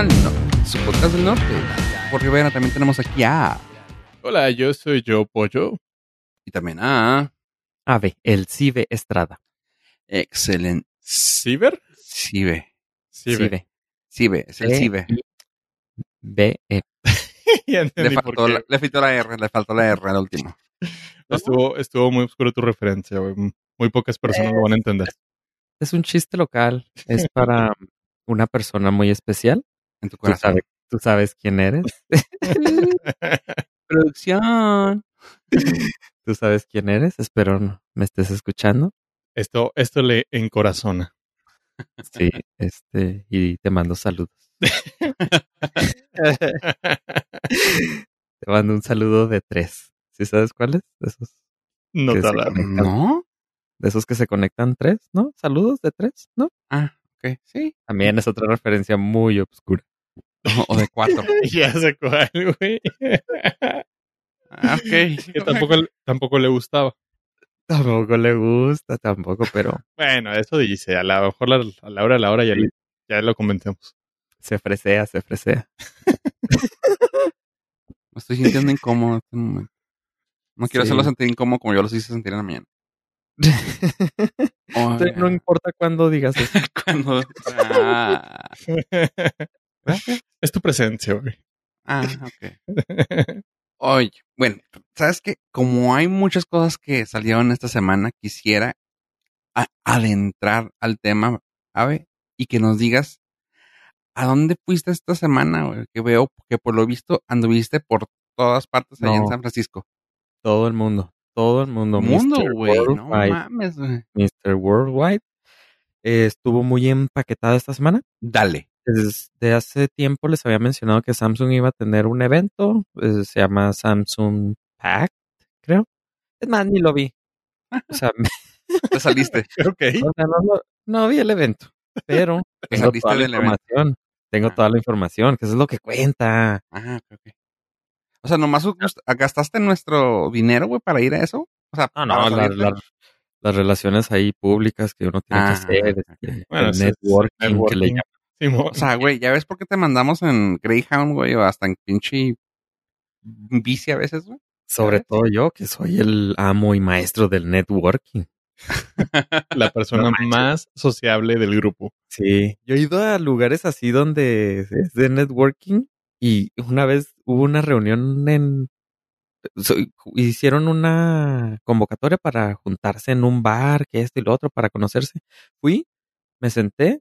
al norte, su podcast del norte. Por Rivera también tenemos aquí a... Hola, yo soy yo, Pollo. Y también a... Ave, el Cibe Estrada. Excelente. ¿Ciber? Cibe. Ciber. Cibe, es el E- Cibe. B, E. ya Le faltó, la, le faltó la R, le faltó la R al último. Estuvo, estuvo muy oscuro tu referencia, güey. Muy pocas personas lo van a entender. Es un chiste local. Es para una persona muy especial. En tu Tú corazón. sabes, tú sabes quién eres. Producción. Tú sabes quién eres. Espero no me estés escuchando. Esto, esto le encorazona. Sí, este, y te mando saludos. Te mando un saludo de tres. ¿Sí sabes cuáles? De esos, no Que te se habla. conectan. ¿No? de esos que se conectan tres, ¿no? Saludos de tres, ¿no? Ah, ok. Sí. También es otra referencia muy obscura. O, o de cuatro. ya sé cuál, güey. Ah, ok. que tampoco, tampoco le gustaba. Tampoco le gusta, tampoco, pero Bueno, eso dice. A lo mejor la- a la hora a la hora ya, ya lo convencemos. se fresea, se fresea. Me estoy sintiendo incómodo en este momento. No quiero Sí. hacerlo sentir incómodo como yo los hice sentir en la mañana. Entonces, no importa cuándo digas eso. Cuando... Ah, es tu presencia, güey. ah, ok. Oye, bueno, ¿sabes qué? Como hay muchas cosas que salieron esta semana, quisiera adentrar al tema, Ave, y que nos digas a dónde fuiste esta semana, güey? Que veo que por lo visto anduviste por todas partes allá en. San Francisco. Todo el mundo, todo el mundo. Mundo, güey, no mames, güey. Mr. Worldwide eh, estuvo muy empaquetada esta semana. Dale. Desde hace tiempo les había mencionado que Samsung iba a tener un evento, eh, se llama Samsung Pact, creo. Es más, ni lo vi. O sea, Te saliste. ok. o sea, no, lo- no vi el evento, pero Te tengo toda la evento. información. Tengo Ah. toda la información, que eso es lo que cuenta. Ajá, ok, ok. O sea, nomás gust- gastaste nuestro dinero, güey, para ir a eso. O sea, No, no, para la- salirte? la- las relaciones ahí públicas que uno tiene Ah, que hacer, este, Bueno, el networking, que le networking. llaman. Simón. O sea, güey, ya ves por qué te mandamos en Greyhound, güey, o hasta en pinche bici a veces, güey. Sobre ¿sabes? todo yo, que soy el amo y maestro del networking. la persona No más sociable del grupo. Sí, yo he ido a lugares así donde es de networking y una vez hubo una reunión en... so- hicieron una convocatoria para juntarse en un bar, que esto y lo otro, para conocerse. Fui, me senté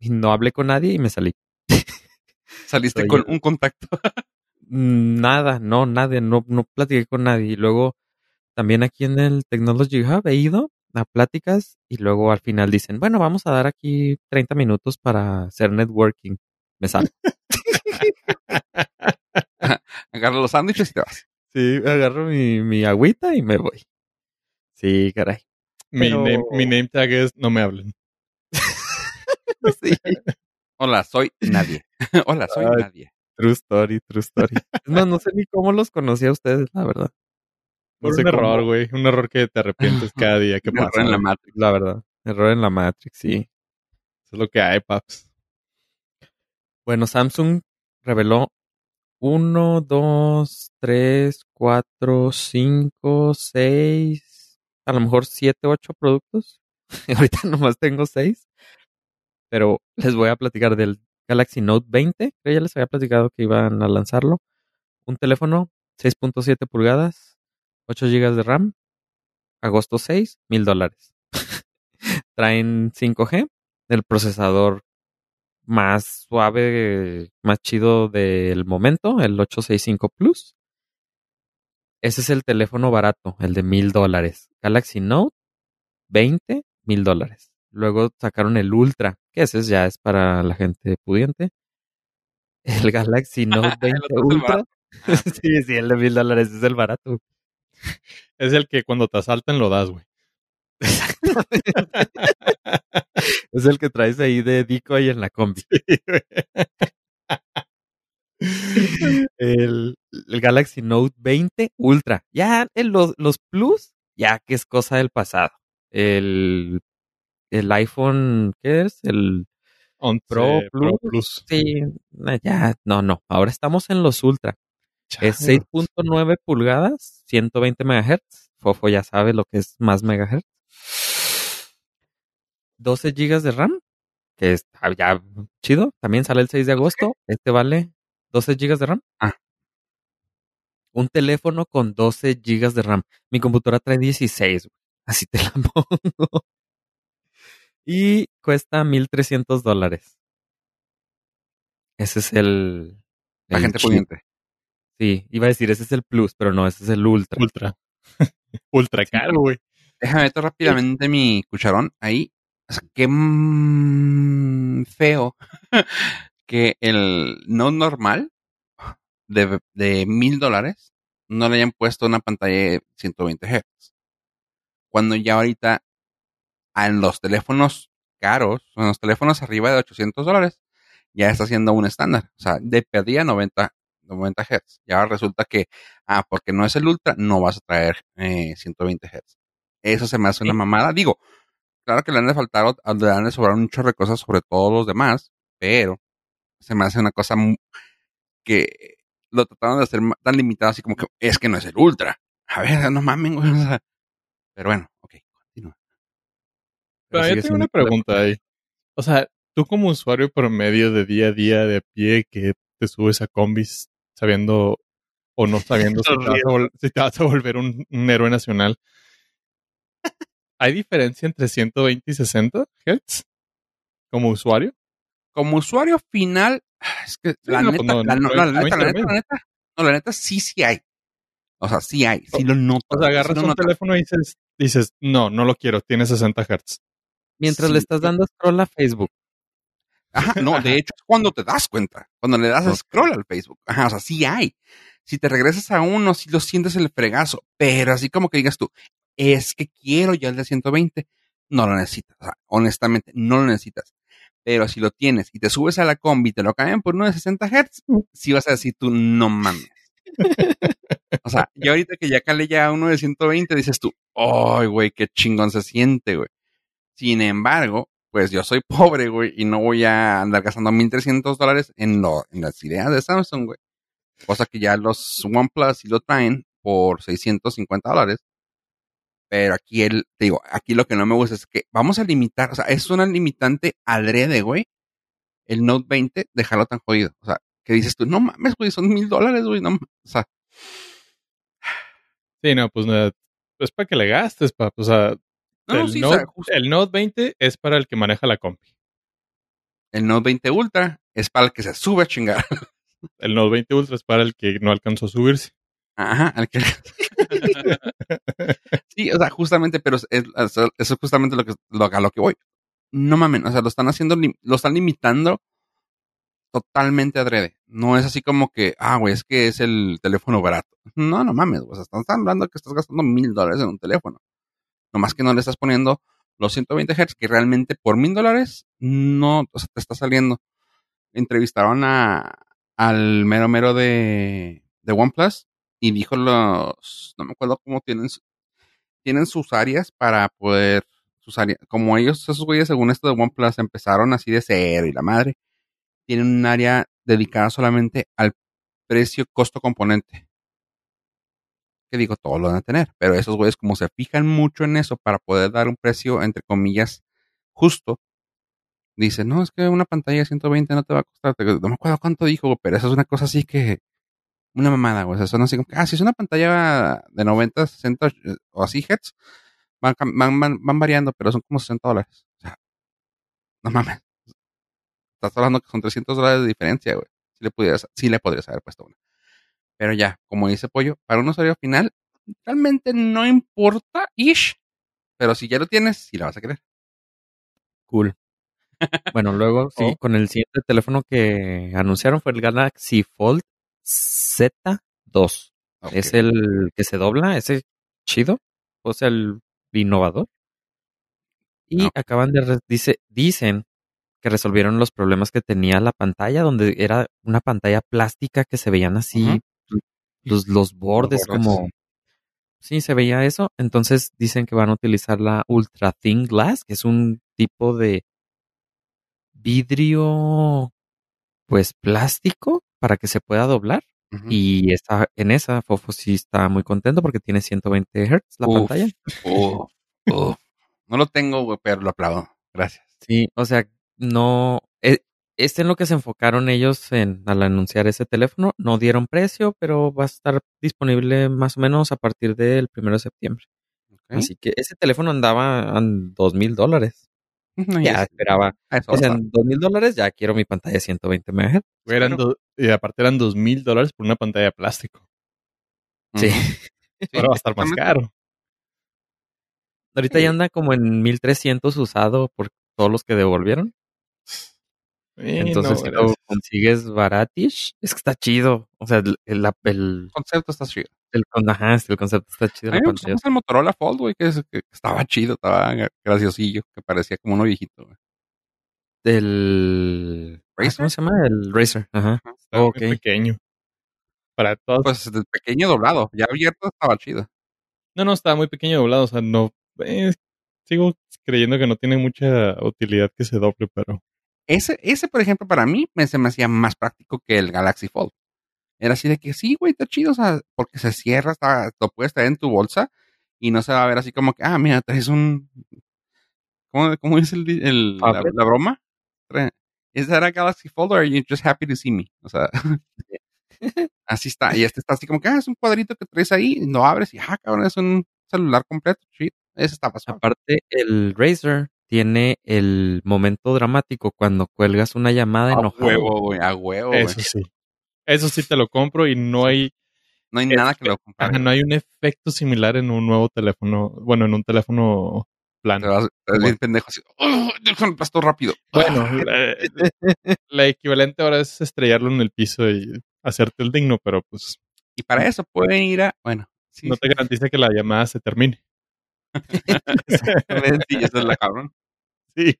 y no hablé con nadie y me salí. Saliste Soy con un contacto. Nada, no, nadie, no, no platiqué con nadie. Y luego también aquí en el Technology Hub he ido a pláticas y luego al final dicen, bueno, vamos a dar aquí 30 minutos para hacer networking. Me salgo. Agarra los sándwiches y te vas. Sí, agarro mi, mi agüita y me voy. Sí, caray. Mi, name, mi name tag es no me hablen. Sí. Hola, soy nadie. Hola, soy Ay. nadie. True story, true story. Es más, no sé ni cómo los conocí a ustedes, la verdad. No Por sé un error, güey. Un error que te arrepientes cada día que pasa. en la. Matrix. La verdad. Error en la Matrix, sí. Eso es lo que hay, paps. Bueno, Samsung reveló 1, 2, 3, 4, 5, 6, a lo mejor 7, 8 productos. Ahorita nomás tengo 6. Pero les voy a platicar del Galaxy Note 20. que ya les había platicado que iban a lanzarlo. Un teléfono 6.7 pulgadas, 8 GB de RAM. Agosto 6, mil dólares. Traen 5G, el procesador más suave, más chido del momento, el 865 Plus. Ese es el teléfono barato, el de mil dólares. Galaxy Note 20, mil dólares. Luego sacaron el Ultra, que ese ya es para la gente pudiente. El Galaxy Note 20 El otro es el Ultra. sí, sí, el de mil dólares es el barato. Es el que cuando te asaltan lo das, güey. Es el que traes ahí de decoy en la combi. El, el Galaxy Note 20 Ultra. Ya en los, los Plus, ya que es cosa del pasado. El, el iPhone, ¿qué es? El 11 Pro Pro, Plus. Sí, eh, ya, no, no. Ahora estamos en los Ultra. Es Chale. 6.9 pulgadas, 120 MHz. Fofo ya sabe lo que es más megahertz. 12 GB de RAM, que está ya chido. También sale el 6 de agosto. Este vale 12 GB de RAM. Ah. Un teléfono con 12 GB de RAM. Mi computadora trae 16, güey. Así te la pongo. Y cuesta 1.300 dólares. Ese es el... La el gente chip. pudiente. Sí, iba a decir, ese es el Plus, pero no, ese es el Ultra. Ultra. Ultra caro, güey. Déjame meter rápidamente mi cucharón ahí. O sea, qué mm, feo que el no normal de, mil dólares no le hayan puesto una pantalla de 120 Hz. Cuando ya ahorita en los teléfonos caros, en los teléfonos arriba de 800 dólares, ya está siendo un estándar. O sea, de perdida 90, 90 Hz. Y ahora resulta que, ah, porque no es el Ultra, no vas a traer eh, 120 Hz. Eso se me hace una mamada. Digo, claro que le han de faltar, le han de sobrar un chorro de cosas sobre todos los demás, pero se me hace una cosa que lo trataron de hacer tan limitado, así como que es que no es el Ultra. A ver, no mamen, güey. o sea, pero bueno, ok, continúa. Pero yo sigue tengo una pregunta ahí. O sea, tú como usuario promedio de día a día de a pie que te subes a combis sabiendo o no sabiendo si, te vas a, vol- si te vas a volver un, un héroe nacional, ¿hay diferencia entre 120 y 60 Hz como usuario? Como usuario final, es que la, no, neta, no, la, neta, la neta, intermedio. la neta, no, la neta, sí, sí hay. O sea, sí hay, sí lo noto. O sea, agarras sí un noto. teléfono y dices, dices, no, no lo quiero, tiene 60 Hz. Mientras Sí. le estás dando scroll a Facebook. Ajá, no, de hecho es cuando te das cuenta, cuando le das scroll al Facebook. Ajá, o sea, sí hay. Si te regresas a uno, sí lo sientes el fregazo, pero así como que digas tú, es que quiero ya el de 120, no lo necesitas. O sea, honestamente, no lo necesitas. Pero si lo tienes y te subes a la combi y te lo cambian por uno de 60 Hz, sí vas a decir tú, no mames. o sea, y ahorita que ya calé ya uno de 120, dices tú, ¡ay, güey, qué chingón se siente, güey! Sin embargo, pues yo soy pobre, güey, y no voy a andar gastando 1300 dólares en, lo, en las ideas de Samsung, güey. Cosa que ya los OnePlus sí lo traen por 650 dólares. Pero aquí el, te digo, aquí lo que no me gusta es que vamos a limitar, o sea, es una limitante adrede, güey. El Note 20, dejarlo tan jodido. O sea, que dices tú, no mames, güey, son mil dólares, güey, no, ma-". o sea, Sí, no, pues no, es para que le gastes, pa. O sea, no, el, sí, o Note, sea, el Note 20 es para el que maneja la compi. el Note 20 Ultra es para el que se sube a chingar. El Note 20 Ultra es para el que no alcanzó a subirse. Ajá, al que... sí, o sea, justamente, pero es, es- eso es justamente lo que, lo, a lo que voy. No mamen, o sea, lo están haciendo, lo están limitando totalmente adrede. No es así como que, ah, güey, es que es el teléfono barato. No, no mames, o sea, están hablando que estás gastando mil dólares en un teléfono. Nomás que no le estás poniendo los 120 Hz, que realmente por mil dólares no, te está saliendo. Entrevistaron a, al mero mero de, de OnePlus y dijo los, no me acuerdo cómo tienen, tienen sus áreas para poder, sus áreas, como ellos, esos güeyes según esto de OnePlus empezaron así de cero y la madre, tienen un área dedicada solamente al precio costo componente. Que digo, todos lo van a tener, pero esos güeyes como se fijan mucho en eso para poder dar un precio, entre comillas, justo, dicen, no, es que una pantalla de 120 no te va a costar, no me acuerdo cuánto dijo, pero eso es una cosa así que, una mamada, güey, o sea, son así como que, ah, si es una pantalla de 90, 60 eh, o así hertz, van, van, van, van variando, pero son como 60 dólares. O sea, no mames. Estás hablando que son 300 dólares de diferencia, güey. Si le pudieras, sí le podrías haber puesto una. Pero ya, como dice Pollo, para un usuario final, realmente no importa, ish. Pero si ya lo tienes, sí la vas a querer. Cool. Bueno, luego sí, Oh. con el siguiente teléfono que anunciaron fue el Galaxy Fold Z2. Ok. Es el que se dobla, ese chido, o sea, el innovador. Y Ok. acaban de, dice, dicen que resolvieron los problemas que tenía la pantalla, donde era una pantalla plástica que se veían así los, los bordes bordes. como... Sí, se veía eso. Entonces dicen que van a utilizar la Ultra Thin Glass, que es un tipo de vidrio, pues plástico para que se pueda doblar. Y está, en esa Fofo sí está muy contento porque tiene 120 Hz la Uf. pantalla. Uf, uf. No lo tengo, güey, pero lo aplaudo. Gracias. Sí, o sea, no. eh, Es en lo que se enfocaron ellos en, al anunciar ese teléfono. No dieron precio, pero va a estar disponible más o menos a partir del primero de septiembre. Así que ese teléfono andaba en dos mil dólares. Ya es- esperaba. O sea, en dos mil dólares ya quiero mi pantalla de 120 MHz. Eran do- y aparte eran dos mil dólares por una pantalla de plástico. Sí. Sí, Ahora va a estar más caro. Ahorita Sí. ya anda como en 1300 usado por todos los que devolvieron. Eh, Entonces, no, si lo consigues baratish, es que está chido. O sea, el, el, el, concepto está chido. el, ajá, el concepto está chido. A mí La me gustó pantalla. más el Motorola Fold, güey, que, es- que estaba chido, estaba graciosillo, que parecía como uno viejito, güey. El. ah, ¿Razer? ¿Cómo se llama? El Razer. Ajá. Está ok. muy pequeño. Para todos. Pues el pequeño doblado, ya abierto estaba chido. no, no, estaba muy pequeño doblado. O sea, no. eh, sigo creyendo que no tiene mucha utilidad que se doble, pero. Ese, ese, por ejemplo, para mí me, se me hacía más práctico que el Galaxy Fold. Era así de que sí, güey, está chido, o sea, porque se cierra, está, lo puedes traer en tu bolsa y no se va a ver así como que, ah, mira, traes un. ¿Cómo, cómo es el, el- la, la broma? Trae- ¿Is that a Galaxy Fold or are you just happy to see me? O sea, así está. Y este está así como que, ah, es un cuadrito que traes ahí, y lo abres y, ah, cabrón, es un celular completo, chido. Ese está pasando. Aparte, el Razer tiene el momento dramático cuando cuelgas una llamada A enojado. huevo, güey, a huevo. Eso sí. Eso sí te lo compro y no hay. No hay nada que lo compare. ajá, no hay un efecto similar en un nuevo teléfono. Bueno, en un teléfono Te vas, te vas bien pendejo así. ¡Oh! Déjame pasto rápido. Bueno, la, la equivalente ahora es estrellarlo en el piso y hacerte el digno, pero pues y para eso pueden ir a. Bueno, sí. no te garantiza que la llamada se termine. Exactamente, y esa es la cabrón. Sí,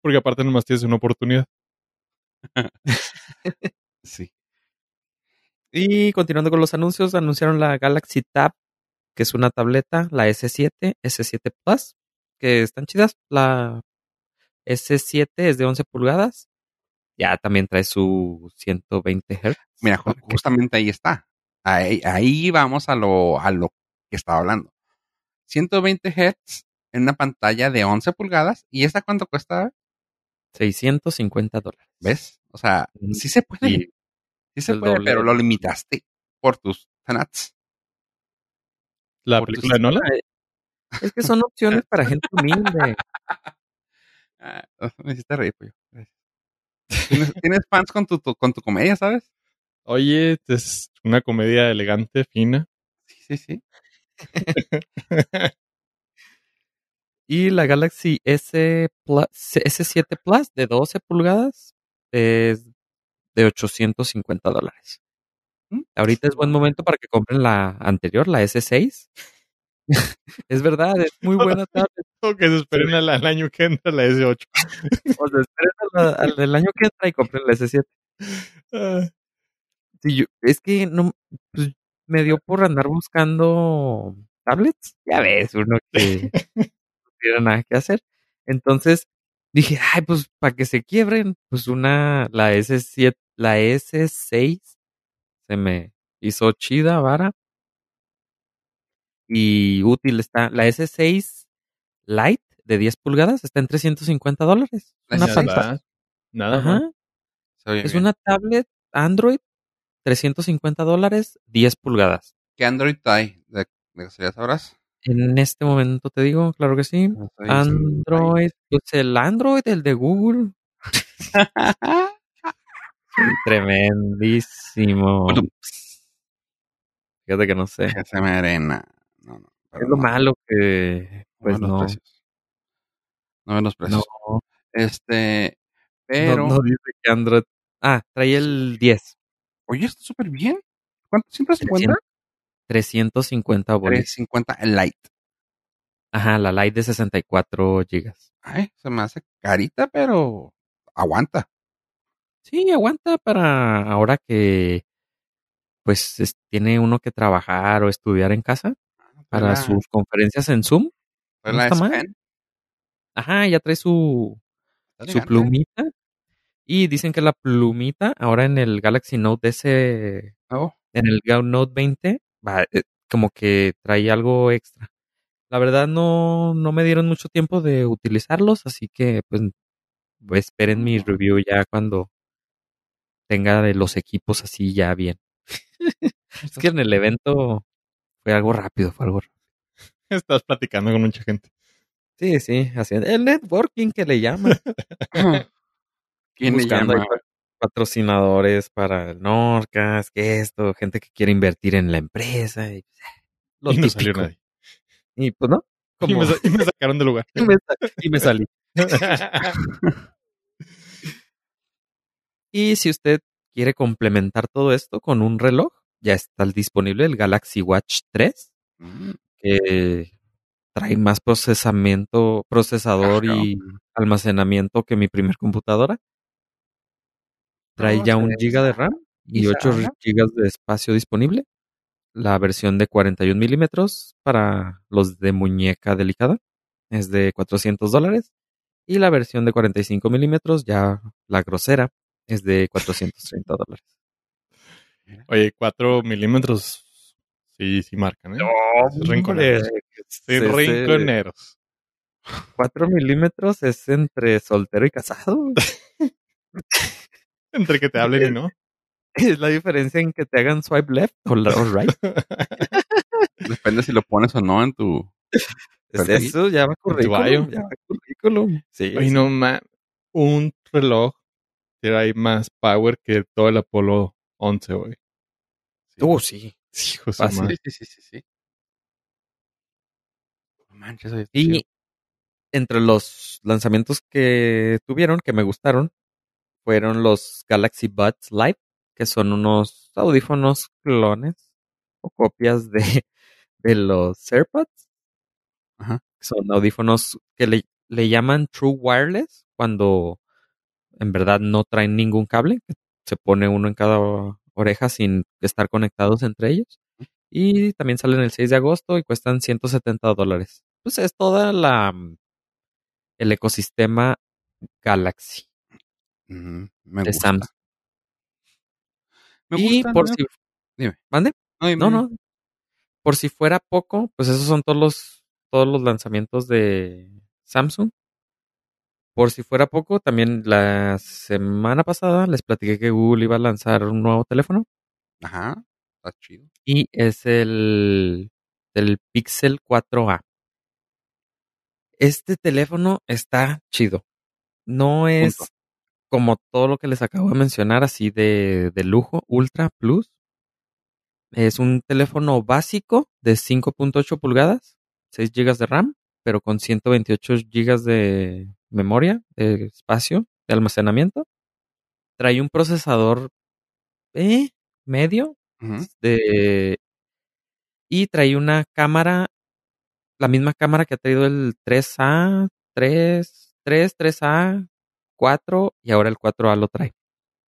porque aparte nomás tienes una oportunidad. Sí. Y continuando con los anuncios, anunciaron la Galaxy Tab, que es una tableta, la S7, S7 Plus, que están chidas. La S7 es de 11 pulgadas. Ya también trae su 120 Hz. Mira, justamente ahí está. Ahí, ahí vamos a lo, a lo que estaba hablando. 120 Hz en una pantalla de 11 pulgadas. ¿Y esta cuánto cuesta? 650 dólares. ¿Ves? O sea, sí se puede. sí se puede, doble. pero lo limitaste por tus fanats. La Por tus- película de Nolan. Es que son opciones para gente humilde. Ah, me hiciste reír, pollo. ¿Tienes, tienes fans con tu, tu- con tu comedia, ¿sabes? Oye, es una comedia elegante, fina. Sí, sí, sí. Y la Galaxy S Plus, S7 Plus de 12 pulgadas es de 850 dólares. Mm, Ahorita es buen momento para que compren la anterior, la S6. es verdad, es muy buena tablet. O que se esperen al, al año que entra la S8. O sea, esperen al, año que entra y compren la S7. Ah, Sí, yo- es que no pues, me dio por andar buscando tablets. Ya ves, uno que no tiene nada que hacer. Entonces dije, ay, pues para que se quiebren, pues una, la S7, la S6 se me hizo chida, vara. Y útil está. La S6 Lite de 10 pulgadas está en 350 dólares. La Una S6. pantalla. nada, Ajá. Es bien. una tablet Android, 350 dólares, 10 pulgadas. ¿Qué Android hay? ¿De, de casualidad sabrás? En este momento te digo, claro que sí. No sé, Android, pues el Android, el de Google. Tremendísimo. Fíjate que no sé. Se me arena. No, no. pero Es lo no, malo que, no pues no. precios. No ven los precios. No, Este, pero. no, no dice que Android. Ah, trae el 10. Oye, está súper bien. ¿Cuánto? ¿150? 350 bolis. 350 el Lite. Ajá, la Lite de 64 gigas. Ay, se me hace carita, pero aguanta. Sí, aguanta para ahora que pues es- tiene uno que trabajar o estudiar en casa para sus conferencias en Zoom. no la está mal. Ajá, ya trae su, su plumita. Y dicen que la plumita ahora en el Galaxy Note S, Oh, en el Note 20, va, eh, como que trae algo extra. La verdad no, no me dieron mucho tiempo de utilizarlos, así que pues esperen mi review ya cuando tenga de los equipos así ya bien. Es que en el evento fue algo rápido, fue algo rápido. Estás platicando con mucha gente. Sí, sí, haciendo el networking que le llaman. ¿Quién le buscando llama? patrocinadores para el Norcas, que esto, gente que quiere invertir en la empresa. Y, lo y no salió nadie. Y pues no. Y me, sa- y me sacaron del lugar. y me sa- y me salí. Y si usted quiere complementar todo esto con un reloj, ya está disponible el Galaxy Watch 3, Mm, que trae más procesamiento, procesador Claro. y almacenamiento que mi primer computadora. Trae ya un giga de RAM y Quizá, 8 ¿no? gigas de espacio disponible. La versión de 41 milímetros para los de muñeca delicada es de 400 dólares. Y la versión de 45 milímetros, ya la grosera, es de 430 dólares. Oye, 4 milímetros. Sí, sí marcan, ¿eh? Sí, rinconeros. Sí, rinconeros. 4 milímetros es entre soltero y casado. Entre que te hablen y no. Es la diferencia en que te hagan swipe left o, right. Depende si lo pones o no en tu. Es eso, ya va currículum. Ya va currículum. Sí, Oye, sí. no, ma, un reloj trae más power que todo el Apolo 11, güey. Uh, sí. Hijo. Sí, sí, sí, sí, sí. No manches, oye, chido. Y entre los lanzamientos que tuvieron, que me gustaron, fueron los Galaxy Buds Live, que son unos audífonos clones o copias de, de los AirPods. Ajá. Son audífonos que le, le llaman True Wireless cuando en verdad no traen ningún cable, se pone uno en cada oreja sin estar conectados entre ellos. Y también salen el 6 de agosto y cuestan 170 dólares. Pues es toda la el ecosistema Galaxy me de gusta. Samsung. Me y gusta. por ¿no? si Dime. ¿Mande? No, no. Por si fuera poco, pues esos son todos los todos los lanzamientos de Samsung. Por si fuera poco, también la semana pasada les platiqué que Google iba a lanzar un nuevo teléfono Ajá. Está chido. y es el el Pixel 4a. Este teléfono está chido. No es Punto. como todo lo que les acabo de mencionar, así de, de lujo, Ultra Plus. Es un teléfono básico de 5.8 pulgadas, 6 GB de RAM, pero con 128 GB de memoria, de espacio, de almacenamiento. Trae un procesador eh, medio de, y trae una cámara, la misma cámara que ha traído el 3A, 3, 3, 3A, 4 y ahora el 4A lo trae.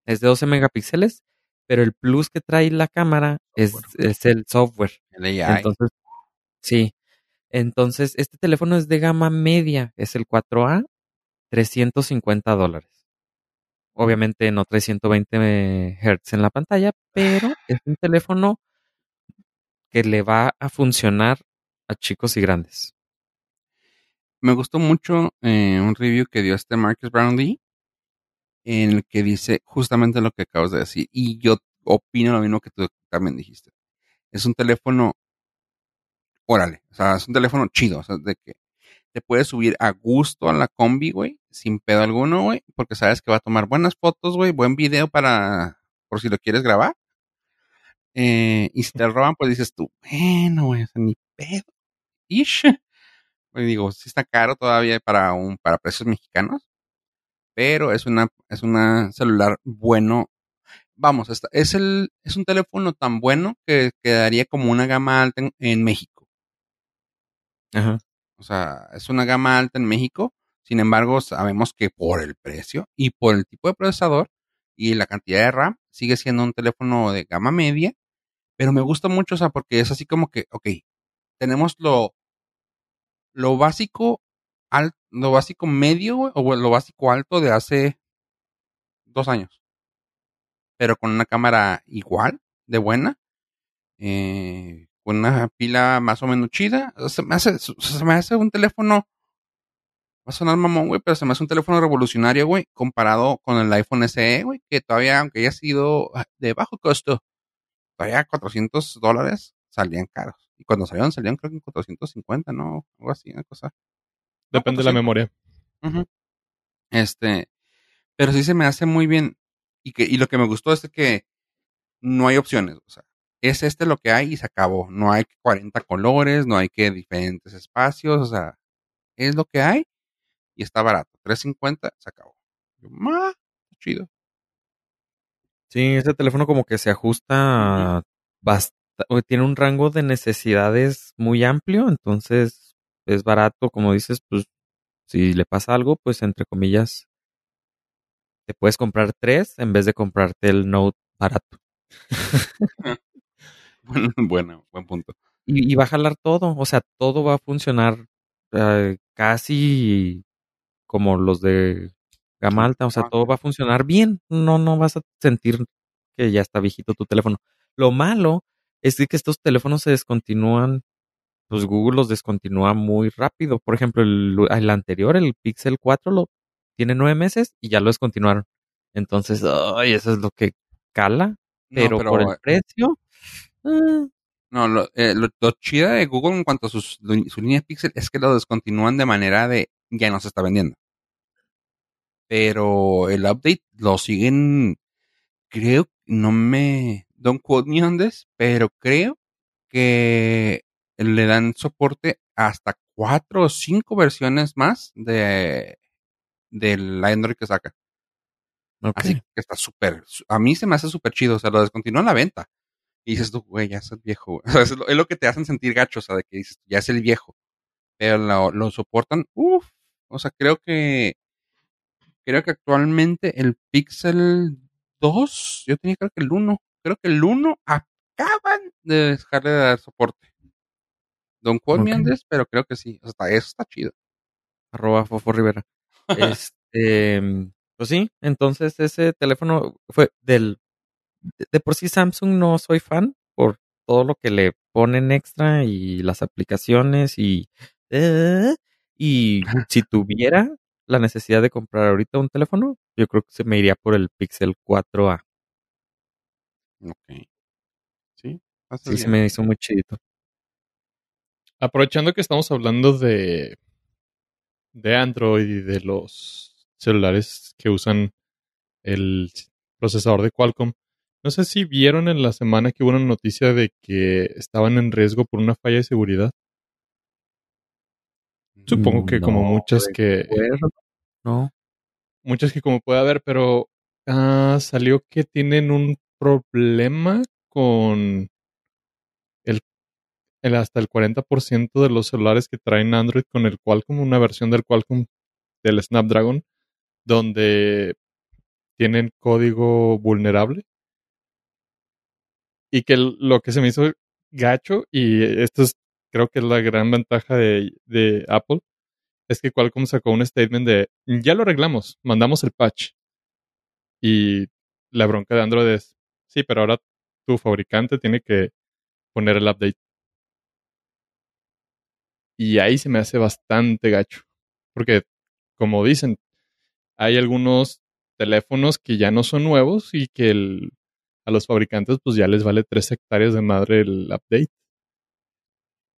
Es de 12 megapíxeles, pero el plus que trae la cámara es, es el software. El AI. Entonces, sí. Entonces, este teléfono es de gama media, es el 4A, 350 dólares. Obviamente no trae 120 Hz en la pantalla, pero es un teléfono que le va a funcionar a chicos y grandes. Me gustó mucho eh, un review que dio este Marcus Brownlee en el que dice justamente lo que acabas de decir. Y yo opino lo mismo que tú también dijiste. Es un teléfono, órale, o sea, es un teléfono chido, o sea, de que te puedes subir a gusto a la combi, güey, sin pedo alguno, güey, porque sabes que va a tomar buenas fotos, güey, buen video para, por si lo quieres grabar. Eh, y si te roban, pues dices tú, bueno, güey, o sea, ni pedo. Ish. Pues digo, sí está caro todavía para un, para precios mexicanos, pero es una, es una celular bueno. Vamos, es el, es un teléfono tan bueno que quedaría como una gama alta en, en México. Ajá. O sea, es una gama alta en México. Sin embargo, sabemos que por el precio y por el tipo de procesador y la cantidad de RAM, sigue siendo un teléfono de gama media. Pero me gusta mucho, o sea, porque es así como que, ok, tenemos lo, lo básico, al, lo básico medio, o lo básico alto de hace dos años. Pero con una cámara igual, de buena. Eh, con una pila más o menos chida. Se me hace, se me hace un teléfono. Va a sonar mamón, güey, pero se me hace un teléfono revolucionario, güey, comparado con el iPhone SE, güey, que todavía, aunque haya sido de bajo costo, todavía 400 dólares salían caros. Y cuando salieron, salían creo que en 450, ¿no? Algo así, una cosa. Depende de la memoria. Este, pero sí se me hace muy bien. Y, que, y lo que me gustó es que no hay opciones. O sea, es este lo que hay y se acabó. No hay 40 colores, no hay que diferentes espacios. O sea, es lo que hay y está barato. 350, se acabó. ¡Ma! Chido. Sí, ese teléfono como que se ajusta tiene un rango de necesidades muy amplio, entonces es barato, como dices, pues si le pasa algo, pues entre comillas, te puedes comprar tres en vez de comprarte el Note barato. bueno, buen punto. Y, va a jalar todo, o sea, todo va a funcionar eh, casi como los de gama alta, o sea, todo va a funcionar bien, no, no vas a sentir que ya está viejito tu teléfono. Lo malo es que estos teléfonos se descontinúan pues Google los descontinúa muy rápido. Por ejemplo, el, anterior, el Pixel 4, lo tiene nueve meses y ya lo descontinuaron. Entonces, ay, eso es lo que cala. Pero, por el precio. Ah. No, lo, eh, chida de Google en cuanto a sus, su línea Pixel es que lo descontinúan de manera de ya no se está vendiendo. Pero el update lo siguen, creo, no me, don't quote me on this, pero creo que le dan soporte hasta cuatro o cinco versiones más de del Android que saca. Así que está súper, a mí se me hace súper chido, o sea, lo descontinúan la venta. Y dices tú, güey, ya es el viejo. es, lo, que te hacen sentir gacho, o sea, de que dices, ya es el viejo. Pero lo, lo soportan, uff, o sea, creo que, creo que actualmente el Pixel 2, yo tenía creo que el 1, creo que el 1 acaban de dejarle de dar soporte. Don Juan okay. pero creo que sí. Hasta eso está chido. Arroba Fofo Rivera. este, pues sí, entonces ese teléfono fue del. De, por sí Samsung no soy fan por todo lo que le ponen extra y las aplicaciones y. Eh, y si tuviera la necesidad de comprar ahorita un teléfono, yo creo que se me iría por el Pixel 4A. Ok. Sí, sí se me hizo muy chidito. Aprovechando que estamos hablando de, de Android y de los celulares que usan el procesador de Qualcomm, no sé si vieron en la semana que hubo una noticia de que estaban en riesgo por una falla de seguridad. Supongo que como muchas que... No. Muchas que como puede haber, pero ah, salió que tienen un problema con el hasta el 40% de los celulares que traen Android con el Qualcomm, una versión del Qualcomm del Snapdragon, donde tienen código vulnerable. Y que lo que se me hizo gacho, y esto es, creo que es la gran ventaja de, de Apple, es que Qualcomm sacó un statement de, ya lo arreglamos, mandamos el patch. Y la bronca de Android es, sí, pero ahora tu fabricante tiene que poner el update. Y ahí se me hace bastante gacho. Porque, como dicen, hay algunos teléfonos que ya no son nuevos y que a los fabricantes pues ya les vale tres hectáreas de madre el update.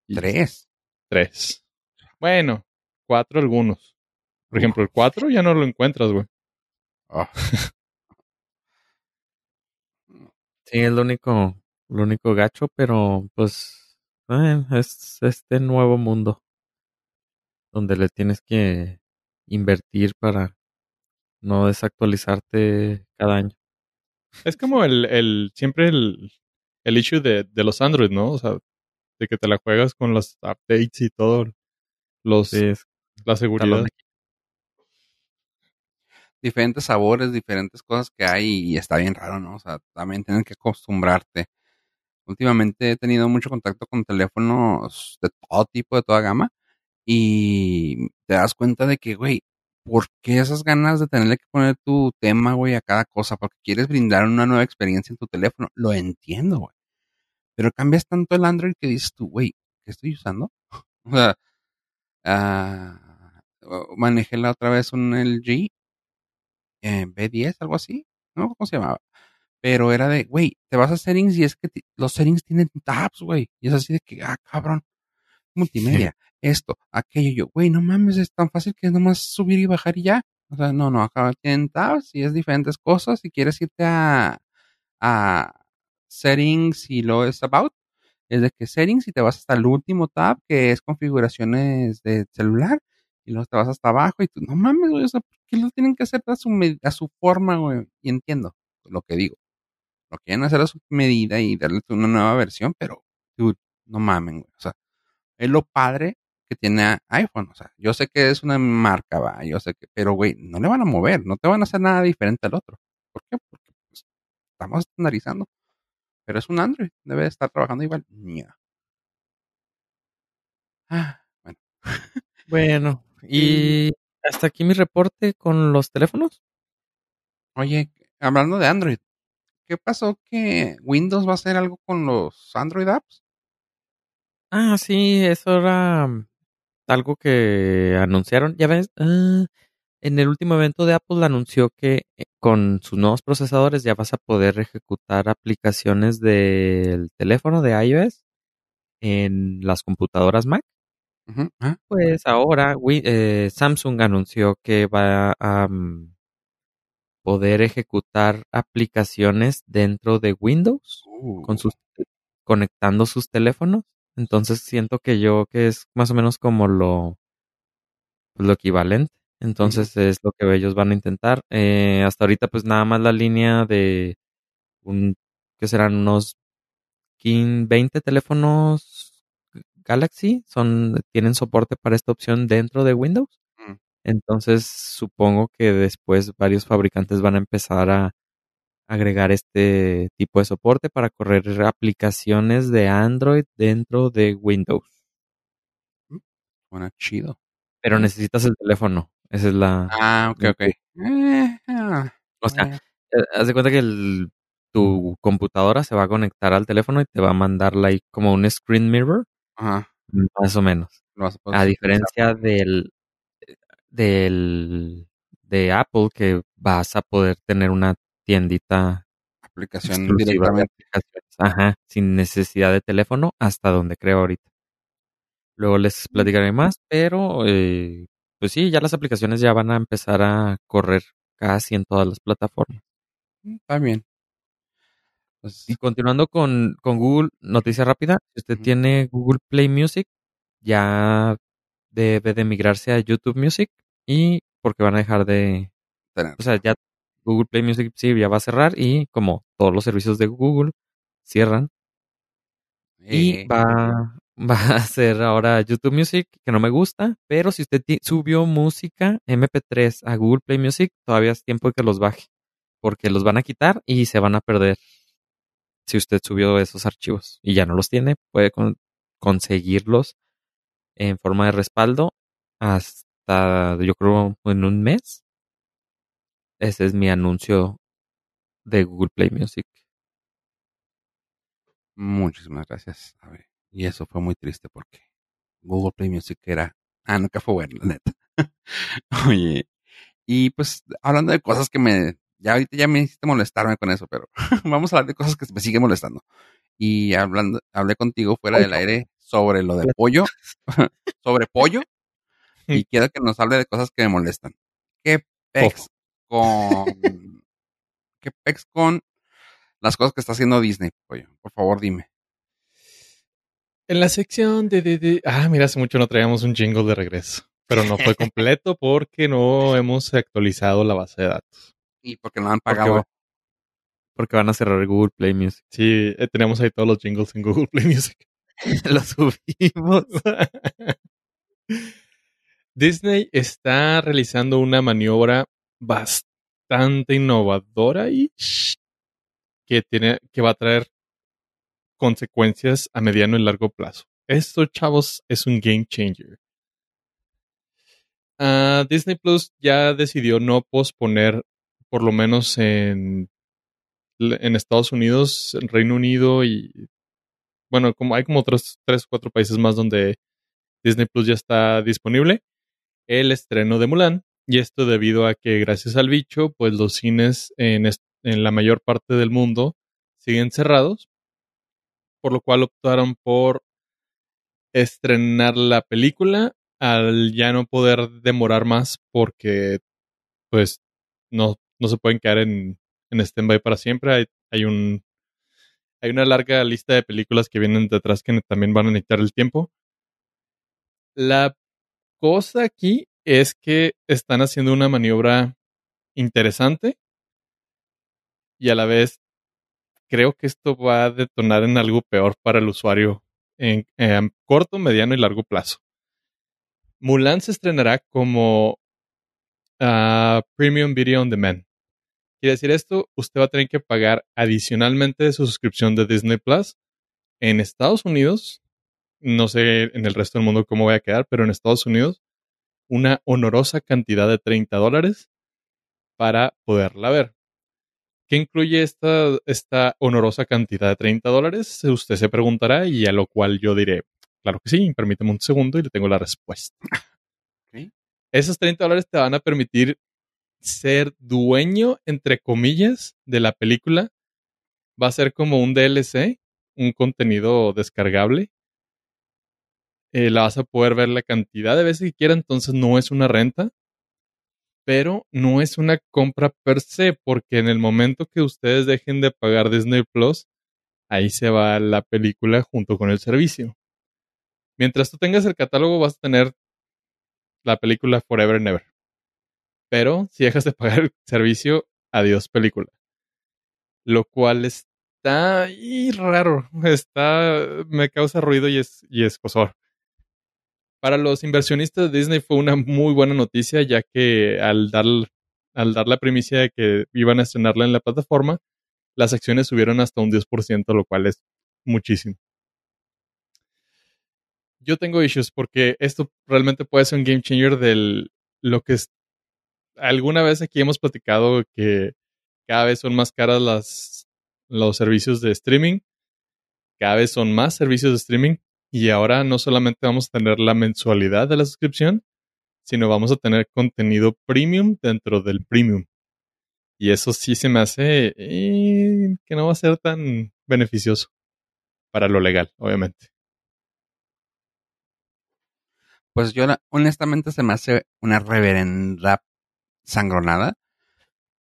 ¿Tres? Tres. Bueno, cuatro algunos. Por ejemplo, el cuatro ya no lo encuentras, güey. Ah. sí, es lo único, lo único gacho, pero pues es este nuevo mundo donde le tienes que invertir para no desactualizarte cada año. Es como el, el siempre el, el issue de, de los Android, ¿no? O sea, de que te la juegas con los updates y todo, los, la seguridad. Diferentes sabores, diferentes cosas que hay y está bien raro, ¿no? O sea, también tienes que acostumbrarte últimamente he tenido mucho contacto con teléfonos de todo tipo, de toda gama, y te das cuenta de que, güey, ¿por qué esas ganas de tenerle que poner tu tema, güey, a cada cosa? Porque quieres brindar una nueva experiencia en tu teléfono. Lo entiendo, güey. Pero cambias tanto el Android que dices tú, güey, ¿qué estoy usando? o sea, ah, manejé la otra vez un LG eh, B10, algo así. No, ¿cómo se llamaba? Pero era de, güey, te vas a settings y es que los settings tienen tabs, güey. Y es así de que, ah, cabrón, multimedia, esto, aquello. Yo, güey, no mames, es tan fácil que es nomás subir y bajar y ya. O sea, no, no, acá tienen tabs y es diferentes cosas. Si quieres irte a, a settings y lo es about, es de que settings y te vas hasta el último tab que es configuraciones de celular y luego te vas hasta abajo y tú, no mames, güey, o sea, ¿por qué lo tienen que hacer a su, a su forma, güey? Y entiendo lo que digo. Lo quieren hacer a su medida y darle una nueva versión, pero, no mamen, güey. O sea, es lo padre que tiene iPhone. O sea, yo sé que es una marca, va, yo sé que, pero, güey, no le van a mover, no te van a hacer nada diferente al otro. ¿Por qué? Porque pues, estamos estandarizando. Pero es un Android, debe estar trabajando igual. Ah, bueno. bueno, y hasta aquí mi reporte con los teléfonos. Oye, hablando de Android, ¿qué pasó que Windows va a hacer algo con los Android apps? Ah, sí, eso era mm, algo que anunciaron. Ya ves, ah, en el último evento de Apple anunció que con sus nuevos procesadores ya vas a poder ejecutar aplicaciones del teléfono de iOS en las computadoras Mac. Ah, pues ahora eh, Samsung anunció que va a mm, poder ejecutar aplicaciones dentro de Windows con uh. sus, conectando sus teléfonos. Entonces siento que yo que es más o menos como lo, lo equivalente. Entonces es lo que ellos van a intentar. Eh, hasta ahorita pues nada más la línea de un que serán unos 20 teléfonos Galaxy son tienen soporte para esta opción dentro de Windows. Mm. Entonces supongo que después varios fabricantes van a empezar a agregar este tipo de soporte para correr aplicaciones de Android dentro de Windows. Mm, suena chido. Pero necesitas el teléfono. Esa es la. Ah, ok, ok. Eh, ah, o sea, eh, haz de cuenta que tu computadora se va a conectar al teléfono y te va a mandar like, como un screen mirror. Ajá. Más o menos. A, diferencia del, del de Apple que vas a poder tener una tiendita aplicación directamente. Ajá, sin necesidad de teléfono hasta donde creo ahorita. Luego les platicaré más, pero eh, pues sí, ya las aplicaciones ya van a empezar a correr casi en todas las plataformas. Mm, bien. Pues y continuando con, con Google, noticia rápida, si usted tiene Google Play Music, ya debe de migrarse a YouTube Music y porque van a dejar de... O sea, ya Google Play Music sí ya va a cerrar y como todos los servicios de Google cierran. Y eh. va, va a ser ahora YouTube Music, que no me gusta, pero si usted subió música MP3 a Google Play Music, todavía es tiempo de que los baje, porque los van a quitar y se van a perder. Si usted subió esos archivos y ya no los tiene, puede conseguirlos en forma de respaldo hasta, yo creo, en un mes. Ese es mi anuncio de Google Play Music. Muchísimas gracias. A ver. Y eso fue muy triste porque Google Play Music era. Ah, nunca fue bueno, la neta. Oye. Y pues hablando de cosas que me. Ya ahorita ya me hiciste molestarme con eso, pero vamos a hablar de cosas que me siguen molestando. Y hablando, hablé contigo fuera del aire sobre lo de pollo, sobre pollo, y quiero que nos hable de cosas que me molestan. ¿Qué pex con qué pex con las cosas que está haciendo Disney, pollo? Por favor, dime. En la sección de, de, Ah, mira, hace mucho no traíamos un jingle de regreso. Pero no fue completo porque no hemos actualizado la base de datos. Y porque no han pagado. Porque, van a cerrar Google Play Music. Sí, eh, tenemos ahí todos los jingles en Google Play Music. los subimos. Disney está realizando una maniobra bastante innovadora y que tiene que va a traer consecuencias a mediano y largo plazo. Esto, chavos, es un game changer. Ah, Disney Plus ya decidió no posponer, por lo menos en, en Estados Unidos, en Reino Unido y bueno, como hay como otros tres, cuatro países más donde Disney Plus ya está disponible. El estreno de Mulan. Y esto debido a que gracias al bicho, pues los cines en, en la mayor parte del mundo siguen cerrados. Por lo cual optaron por estrenar la película al ya no poder demorar más porque pues no, no se pueden quedar en, en stand-by para siempre. Hay, hay, un, hay una larga lista de películas que vienen detrás que también van a necesitar el tiempo. La cosa aquí es que están haciendo una maniobra interesante y a la vez creo que esto va a detonar en algo peor para el usuario en, en corto, mediano y largo plazo. Mulan se estrenará como uh, Premium Video on Demand. Quiere decir esto, usted va a tener que pagar adicionalmente de su suscripción de Disney Plus en Estados Unidos. No sé en el resto del mundo cómo va a quedar, pero en Estados Unidos una honorosa cantidad de 30 dólares para poderla ver. ¿Qué incluye esta, esta honorosa cantidad de 30 dólares? Usted se preguntará y a lo cual yo diré, Claro que sí, permíteme un segundo y le tengo la respuesta. Esos 30 dólares te van a permitir ser dueño, entre comillas, de la película. Va a ser como un DLC, un contenido descargable. Eh, la vas a poder ver la cantidad de veces que quiera, entonces no es una renta, pero no es una compra per se, porque en el momento que ustedes dejen de pagar Disney Plus, ahí se va la película junto con el servicio. Mientras tú tengas el catálogo, vas a tener la película Forever and Ever. Pero si dejas de pagar el servicio, adiós película. Lo cual está ahí raro. Está. me causa ruido y es, y. Para los inversionistas de Disney fue una muy buena noticia, ya que al dar, al dar la primicia de que iban a estrenarla en la plataforma, las acciones subieron hasta un 10%, lo cual es muchísimo. Yo tengo issues porque esto realmente puede ser un game changer de lo que es, alguna vez aquí hemos platicado que cada vez son más caras las, los servicios de streaming, cada vez son más servicios de streaming y ahora no solamente vamos a tener la mensualidad de la suscripción, sino vamos a tener contenido premium dentro del premium. Y eso sí se me hace eh, que no va a ser tan beneficioso para lo legal, obviamente pues yo honestamente se me hace una reverenda sangronada.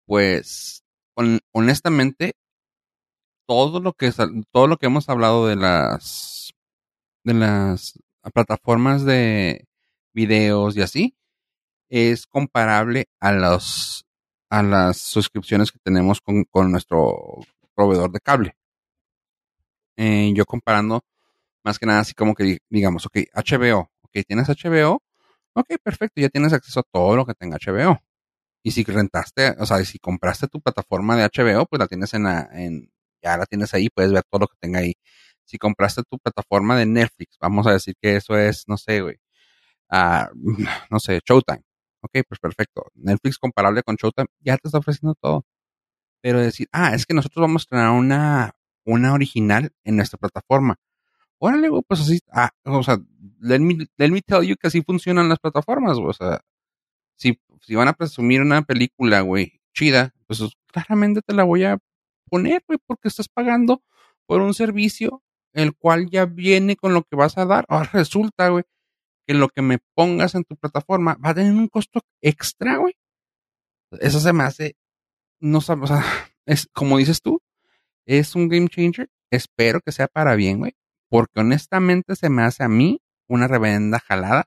Pues honestamente todo lo que todo lo que hemos hablado de las de las plataformas de videos y así es comparable a los a las suscripciones que tenemos con, con nuestro proveedor de cable. Eh, yo comparando más que nada así como que digamos, ok, HBO, tienes HBO, ok, perfecto, ya tienes acceso a todo lo que tenga HBO. Y si rentaste, o sea, si compraste tu plataforma de HBO, pues la tienes en la, en, ya la tienes ahí, puedes ver todo lo que tenga ahí. Si compraste tu plataforma de Netflix, vamos a decir que eso es, no sé, güey, uh, no sé, Showtime. Ok, pues perfecto. Netflix comparable con Showtime, ya te está ofreciendo todo. Pero decir, ah, es que nosotros vamos a tener una, una original en nuestra plataforma órale, güey, pues así, ah, o sea, let me, let me tell you que así funcionan las plataformas, güey, o sea, si, si van a presumir una película, güey, chida, pues claramente te la voy a poner, güey, porque estás pagando por un servicio el cual ya viene con lo que vas a dar. Ahora resulta, güey, que lo que me pongas en tu plataforma va a tener un costo extra, güey. Eso se me hace, no sabes, o sea, es como dices tú, es un game changer. Espero que sea para bien, güey porque honestamente se me hace a mí una reverenda jalada